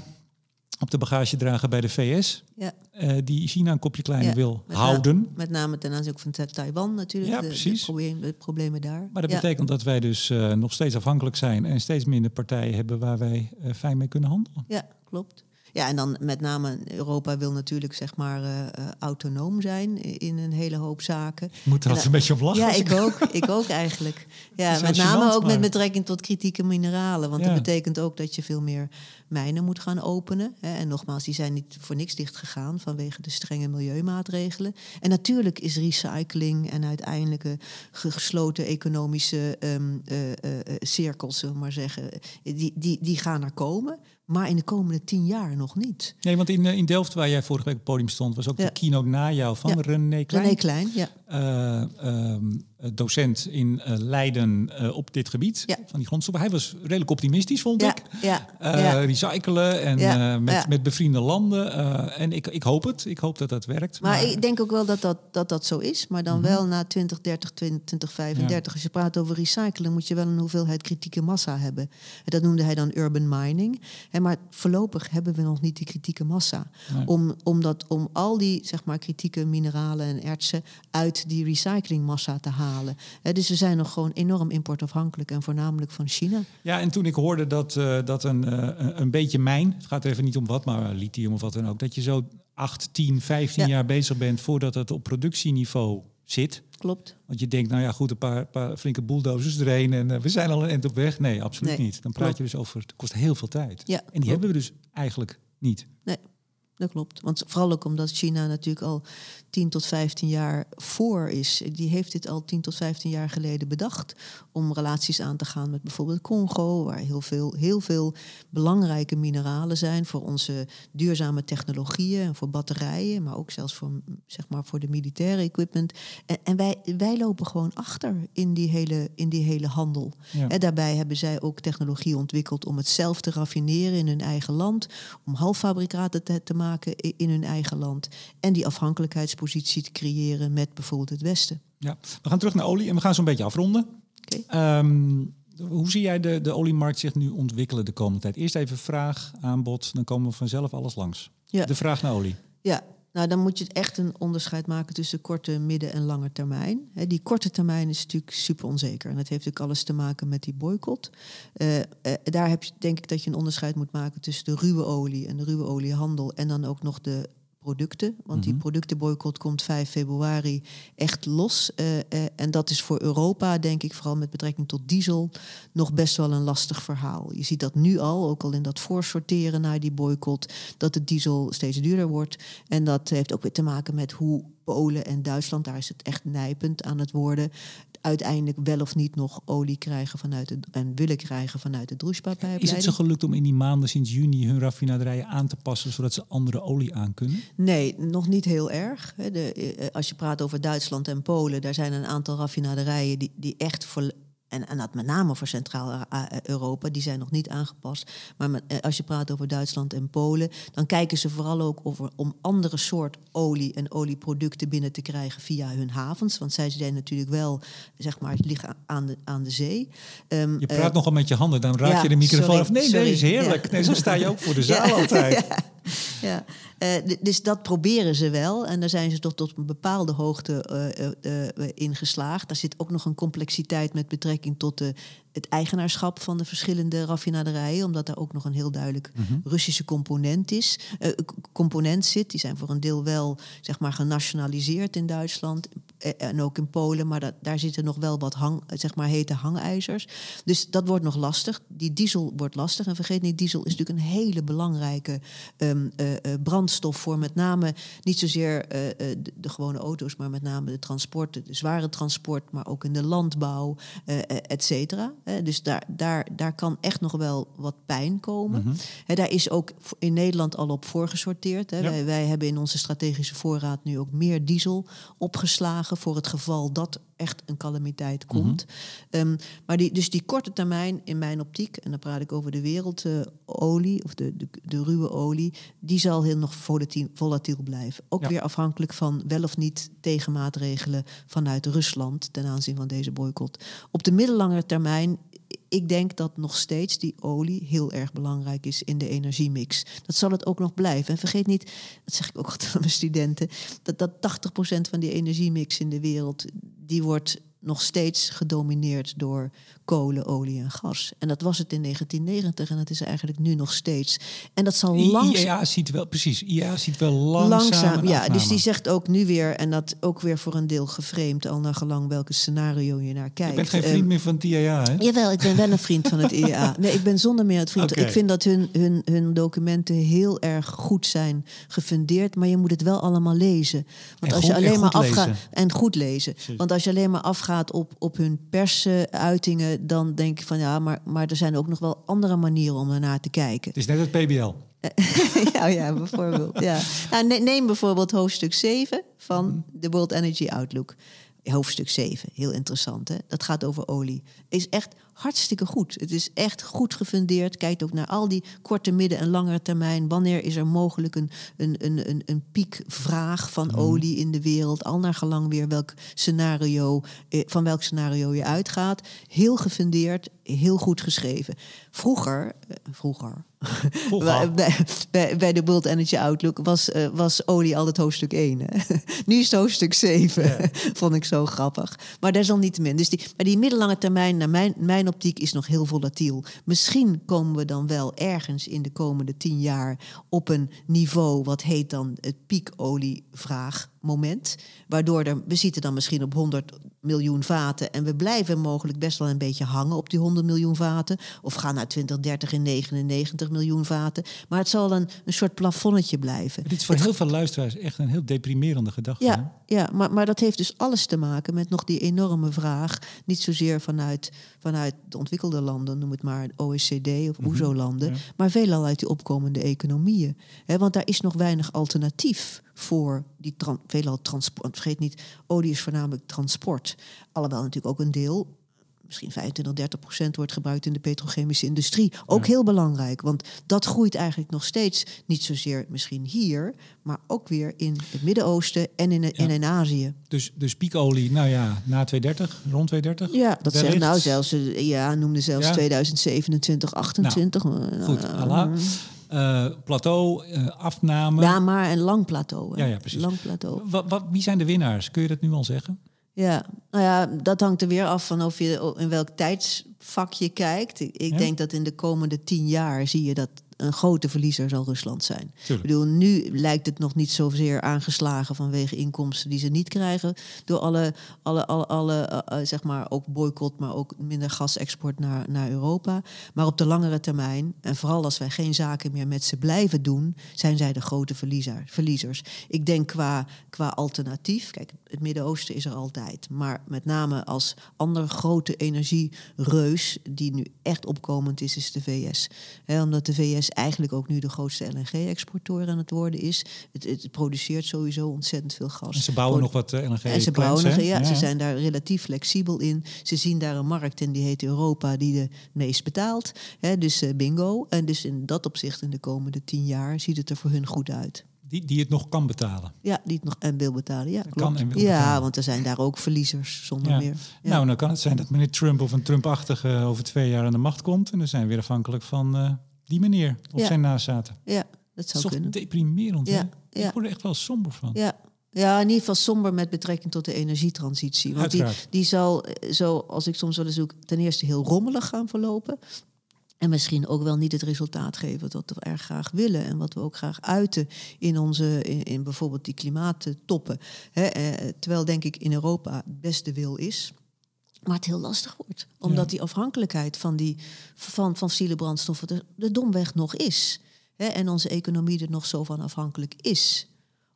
op de bagage dragen bij de VS. Ja. Uh, die China een kopje kleiner wil houden. met name ten aanzien van Taiwan natuurlijk. Ja, precies. De, problemen daar. Maar dat betekent dat wij dus uh, nog steeds afhankelijk zijn en steeds minder partijen hebben waar wij uh, fijn mee kunnen handelen. Ja, klopt. Ja, en dan met name Europa wil natuurlijk zeg maar uh, autonoom zijn in een hele hoop zaken. Moet er altijd een beetje op lachen. Ja, ik ook. ik ook eigenlijk. Ja, met name ook met betrekking tot kritieke mineralen. Want dat betekent ook dat je veel meer mijnen moet gaan openen. Hè. En nogmaals, die zijn niet voor niks dicht gegaan vanwege de strenge milieumaatregelen. En natuurlijk is recycling en uiteindelijk gesloten economische um, uh, uh, cirkels, zullen we maar zeggen, die, die, die gaan er komen. Maar in de komende tien jaar nog niet. Nee, want in, in Delft, waar jij vorige week op het podium stond, was ook de keynote na jou van ja. René Klein. René Klein, ja. Uh, eh, docent in uh, Leiden uh, op dit gebied van die grondstoffen. Hij was redelijk optimistisch, vond ik. Ja. Recyclen en met, met bevriende landen. en ik, ik hoop het. Ik hoop dat dat werkt. Maar, ik denk ook wel dat dat, dat, dat zo is. Maar dan mhm. wel na 2030, 2035. Als je praat over recyclen, moet je wel een hoeveelheid kritieke massa hebben. En dat noemde hij dan urban mining. En maar voorlopig hebben we nog niet die kritieke massa. Om, om, dat, om al die zeg maar, kritieke mineralen en ertsen uit die recyclingmassa te halen halen. Dus we zijn nog gewoon enorm importafhankelijk en voornamelijk van China. Ja, en toen ik hoorde dat, eh, dat een, eh, een beetje mijn, het gaat even niet om wat, maar lithium of wat dan ook, dat je zo 8, 10, 15 Ja. jaar bezig bent voordat het op productieniveau zit. Klopt. Want je denkt, nou ja, goed, een paar, paar flinke bulldozers erheen en eh, we zijn al een eind op weg. Nee, absoluut Nee, niet. Dan praat klopt. je dus over, het kost heel veel tijd. Ja, en die klopt. hebben we dus eigenlijk niet. Nee, dat klopt. Want vooral ook omdat China natuurlijk al 10 tot 15 jaar voor is. Die heeft dit al 10 tot 15 jaar geleden bedacht. Om relaties aan te gaan met bijvoorbeeld Congo, waar heel veel, heel veel belangrijke mineralen zijn voor onze duurzame technologieën en voor batterijen, maar ook zelfs voor, zeg maar, voor de militaire equipment. En, en wij, wij lopen gewoon achter in die hele, in die hele handel. Ja. En daarbij hebben zij ook technologie ontwikkeld om het zelf te raffineren in hun eigen land, om halffabrikaten te, te maken in hun eigen land en die afhankelijkheidspositie te creëren met bijvoorbeeld het Westen. Ja. We gaan terug naar olie en we gaan zo'n beetje afronden. Ehm, hoe zie jij de, de oliemarkt zich nu ontwikkelen de komende tijd? Eerst even vraag, aanbod, dan komen we vanzelf alles langs. Ja. De vraag naar olie. Ja, nou dan moet je echt een onderscheid maken tussen korte, midden- en lange termijn. Die korte termijn is natuurlijk super onzeker. En dat heeft natuurlijk alles te maken met die boycott. Eh, eh, daar heb je, denk ik dat je een onderscheid moet maken tussen de ruwe olie en de ruwe oliehandel. En dan ook nog de producten. Want die productenboycott komt 5 februari echt los. Eh, eh, en dat is voor Europa, denk ik, vooral met betrekking tot diesel, nog best wel een lastig verhaal. Je ziet dat nu al, ook al in dat voorsorteren naar die boycott, dat de diesel steeds duurder wordt. En dat heeft ook weer te maken met hoe Polen en Duitsland, daar is het echt nijpend aan het worden, uiteindelijk wel of niet nog olie krijgen vanuit en willen krijgen vanuit de Is Družba-pijpleiding. het ze gelukt om in die maanden sinds juni hun raffinaderijen aan te passen zodat ze andere olie aan kunnen? Nee, nog niet heel erg. De, eh, als je praat over Duitsland en Polen, daar zijn een aantal raffinaderijen die, die echt voor. En, en dat met name voor Centraal-Europa, die zijn nog niet aangepast. Maar met, eh, als je praat over Duitsland en Polen, dan kijken ze vooral ook over, om andere soort olie en olieproducten binnen te krijgen via hun havens. Want zij zijn natuurlijk wel, zeg maar, liggen aan de, aan de zee. Ehm, Je eh, praat nogal met je handen, dan raak ja, je de microfoon af. Nee, dat sorry. is heerlijk. Ja. Nee, zo sta je ook voor de zaal Ja. altijd. Ja, eh, dus dat proberen ze wel. En daar zijn ze toch tot een bepaalde hoogte eh, in geslaagd. Daar zit ook nog een complexiteit met betrekking tot de, het eigenaarschap van de verschillende raffinaderijen. Omdat daar ook nog een heel duidelijk Russische component is. component zit. Die zijn voor een deel wel zeg maar, genationaliseerd in Duitsland. Eh, En ook in Polen, maar dat, daar zitten nog wel wat hang, zeg maar, hete hangijzers. Dus dat wordt nog lastig. Die diesel wordt lastig. En vergeet niet, diesel is natuurlijk een hele belangrijke ehm, eh, eh, brandstof voor met name niet zozeer de, de gewone auto's, maar met name de transporten, de zware transport, maar ook in de landbouw, eh, et cetera. Dus daar, daar, daar kan echt nog wel wat pijn komen. Hè, daar is ook in Nederland al op voorgesorteerd. Hè. Ja. Wij, wij hebben in onze strategische voorraad nu ook meer diesel opgeslagen voor het geval dat echt een calamiteit komt. Ehm, maar die, dus die korte termijn in mijn optiek, en dan praat ik over de wereldolie of de, de, de ruwe olie, die zal heel nog volatiel, volatiel blijven. Ook Ja. weer afhankelijk van wel of niet tegenmaatregelen vanuit Rusland ten aanzien van deze boycott. Op de middellange termijn ik denk dat nog steeds die olie heel erg belangrijk is in de energiemix. Dat zal het ook nog blijven. En vergeet niet, dat zeg ik ook altijd aan mijn studenten, dat, dat 80% van die energiemix in de wereld, die wordt nog steeds gedomineerd door kolen, olie en gas. En dat was het in 1990 en dat is eigenlijk nu nog steeds. En dat zal langzaam... IEA ziet wel, precies, IEA ziet wel langzaam, Langzaam, ja. afname. Dus die zegt ook nu weer, en dat ook weer voor een deel geframed, al naar gelang welke scenario je naar kijkt. Je bent geen Ehm, vriend meer van het IEA, hè? Jawel, ik ben wel een vriend van het IEA. Nee, ik ben zonder meer het vriend. Ik vind dat hun, hun, hun documenten heel erg goed zijn gefundeerd, maar je moet het wel allemaal lezen. Want En als goed- je en alleen maar afgaat en goed lezen. Want als je alleen maar afgaat op, op hun persuitingen, dan denk ik van ja, maar, maar er zijn ook nog wel andere manieren om ernaar te kijken. Het is net het PBL. ja, ja, bijvoorbeeld. Ja. Nou, ne- neem bijvoorbeeld hoofdstuk 7 van de World Energy Outlook. Hoofdstuk 7, heel interessant. Hè? Dat gaat over olie. Is echt hartstikke goed. Het is echt goed gefundeerd. Kijkt ook naar al die korte, midden- en langere termijn. Wanneer is er mogelijk een, een, een, een, een piekvraag van Mhm. olie in de wereld? Al naar gelang weer welk scenario, eh, van welk scenario je uitgaat. Heel gefundeerd, heel goed geschreven. Vroeger, eh, vroeger, Vroeger. Bij, bij, de World Energy Outlook was, eh, was olie altijd hoofdstuk 1. Hè? nu is het hoofdstuk 7. Vond ik zo grappig. Maar desalniettemin. Dus die, maar die middellange termijn, naar mijn, mijn optiek, is nog heel volatiel. Misschien komen we dan wel ergens in de komende tien jaar op een niveau wat heet dan het piekolievraagmoment. Waardoor er, we zitten dan misschien op 100 miljoen vaten en we blijven mogelijk best wel een beetje hangen op die 100 miljoen vaten. Of gaan naar 2030 in 99 miljoen vaten. Maar het zal een, een soort plafonnetje blijven. Dit is voor heel veel luisteraars echt een heel deprimerende gedachte. hè? Ja, ja maar, maar dat heeft dus alles te maken met nog die enorme vraag. Niet zozeer vanuit, vanuit de ontwikkelde landen, noem het maar OECD of OESO-landen, maar veelal uit die opkomende economieën. Hè, want daar is nog weinig alternatief voor die tran veelal transport. Vergeet niet, olie is voornamelijk transport. Alhoewel natuurlijk ook een deel misschien 25, 30 procent wordt gebruikt in de petrochemische industrie. Ook heel belangrijk, want dat groeit eigenlijk nog steeds. Niet zozeer misschien hier, maar ook weer in het Midden-Oosten en in, en in Azië. Dus, dus piekolie, nou ja, na 230, rond 230? Ja, dat zegt nou zelfs, eh, ja, noemde zelfs Ja. 2027, 28. Goed, Eh, Allah. Eh, plateau, eh, afname. Ja, maar een lang plateau. hè. Ja, ja, precies. Lang plateau. Wat, wat, wie zijn de winnaars? Kun je dat nu al zeggen? Ja, nou ja, dat hangt er weer af van of je in welk tijdsvak je kijkt. Ik, ik Ja. denk dat in de komende tien jaar zie je dat een grote verliezer zal Rusland zijn. Tuurlijk. Ik bedoel, nu lijkt het nog niet zozeer aangeslagen vanwege inkomsten die ze niet krijgen door alle, alle, alle, alle eh, eh, zeg maar ook boycott, maar ook minder gasexport naar, naar Europa. Maar op de langere termijn, en vooral als wij geen zaken meer met ze blijven doen, zijn zij de grote verliezer, verliezers. Ik denk qua, qua alternatief, kijk, het Midden-Oosten is er altijd, maar met name als andere grote energiereus die nu echt opkomend is, is de VS. Omdat de VS eigenlijk ook nu de grootste LNG-exporteur aan het worden is. Het, het produceert sowieso ontzettend veel gas. En ze bouwen Pro- nog wat eh, LNG en ze bouwen nog, ja, ze zijn daar relatief flexibel in. Ze zien daar een markt en die heet Europa die de meest betaalt. Hè, dus eh, bingo. En dus in dat opzicht in de komende tien jaar ziet het er voor hun goed uit. Die, die het nog kan betalen. Ja, die het nog en wil betalen. Ja, Kan klopt. en wil ja, betalen. want er zijn daar ook verliezers zonder Ja. meer. Ja. Nou, dan kan het zijn dat meneer Trump of een Trump-achtige over twee jaar aan de macht komt. En dan zijn we weer afhankelijk van eh, die meneer of zijn nazaten. ja, dat Dat is zou toch kunnen. deprimerend, Ja, hè? Ik word er echt wel somber van. Ja. ja, in ieder geval somber met betrekking tot de energietransitie. Want die, Uiteraard. die zal, eh, zo als ik soms wel eens zoek, ten eerste heel rommelig gaan verlopen. En misschien ook wel niet het resultaat geven dat we erg graag willen. En wat we ook graag uiten in, onze, in, in bijvoorbeeld die klimaattoppen. Hè, eh, terwijl denk ik in Europa het beste wil is. Maar het heel lastig wordt. Omdat Ja. die afhankelijkheid van, die, van, van fossiele brandstoffen er, er domweg nog is. Hè, en onze economie er nog zo van afhankelijk is.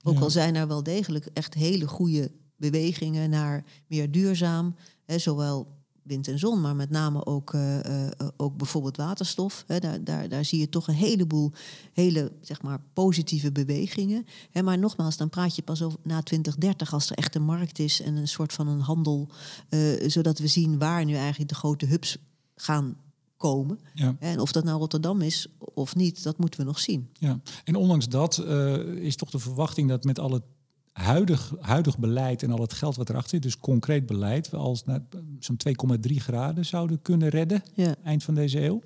Ook Ja. al zijn er wel degelijk echt hele goede bewegingen naar meer duurzaam. Hè, zowel wind en zon, maar met name ook, eh, eh, eh, ook bijvoorbeeld waterstof. Hè, daar, daar, daar zie je toch een heleboel hele zeg maar, positieve bewegingen. Hè, maar nogmaals, dan praat je pas over na 2030 als er echt een markt is en een soort van een handel. zodat we zien waar nu eigenlijk de grote hubs gaan komen. Ja. En of dat nou Rotterdam is of niet, dat moeten we nog zien. Ja, en ondanks dat is toch de verwachting dat met al het huidig, huidig beleid en al het geld wat erachter zit, dus concreet beleid, we als naar zo'n 2,3 graden zouden kunnen redden Ja. eind van deze eeuw.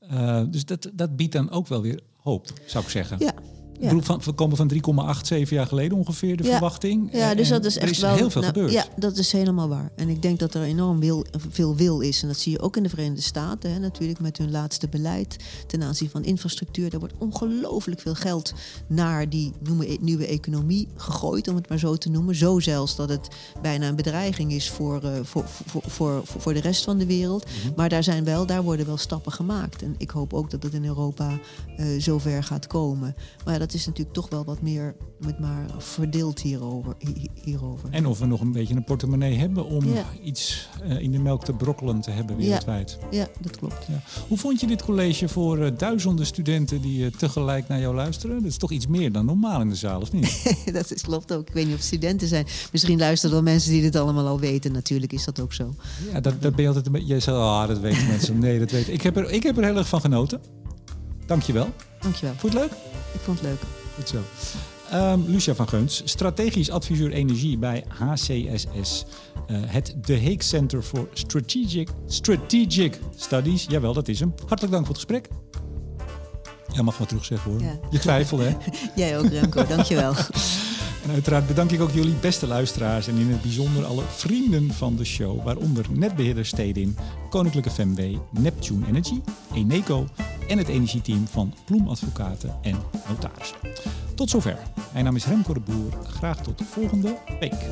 Eh, dus dat, dat biedt dan ook wel weer hoop, zou ik zeggen. Ja, Ik van, we komen van 3,8 zeven jaar geleden ongeveer de Ja. verwachting. Ja, En- dus en dat is echt is wel heel veel nou, gebeurd. Ja, dat is helemaal waar. En ik denk dat er enorm wil, veel wil is. En dat zie je ook in de Verenigde Staten, hè, natuurlijk met hun laatste beleid ten aanzien van infrastructuur. Er wordt ongelooflijk veel geld naar die noemen, e- nieuwe economie gegooid, om het maar zo te noemen. Zo zelfs dat het bijna een bedreiging is voor, eh, voor, voor, voor, voor de rest van de wereld. Mhm. Maar daar, zijn wel, daar worden wel stappen gemaakt. En ik hoop ook dat het in Europa eh zover gaat komen. Maar ja, dat dat is natuurlijk toch wel wat meer met maar verdeeld hierover. hierover. En of we nog een beetje een portemonnee hebben om iets uh, in de melk te brokkelen te hebben wereldwijd. Ja, ja dat klopt. Ja. Hoe vond je dit college voor uh, duizenden studenten die uh, tegelijk naar jou luisteren? Dat is toch iets meer dan normaal in de zaal, of niet? dat is, klopt ook. Ik weet niet of studenten zijn. Misschien luisteren wel mensen die dit allemaal al weten. Natuurlijk is dat ook zo. Ja, dat, dat ben je altijd een beetje... Jij zegt, ah, dat weten mensen. Nee, dat weet ik. Ik heb er, ik heb er heel erg van genoten. Dankjewel. Dankjewel. Vond je het leuk? Ik vond het leuk. Goed zo. Um, Lucia van Geuns, strategisch adviseur energie bij HCSS. Uh, eh, het De Heek Center for Strategic, Strategic Studies. Jawel, dat is hem. Hartelijk dank voor het gesprek. Jij mag wat terugzeggen hoor. Ja. Je twijfelt hè? Jij ook Remco, dankjewel. En uiteraard bedank ik ook jullie beste luisteraars en in het bijzonder alle vrienden van de show, waaronder netbeheerder Stedin, Koninklijke FMW, Neptune Energy, Eneco en het energieteam van Ploem Advocaten en Notarissen. Tot zover. Mijn naam is Remco de Boer. Graag tot de volgende week.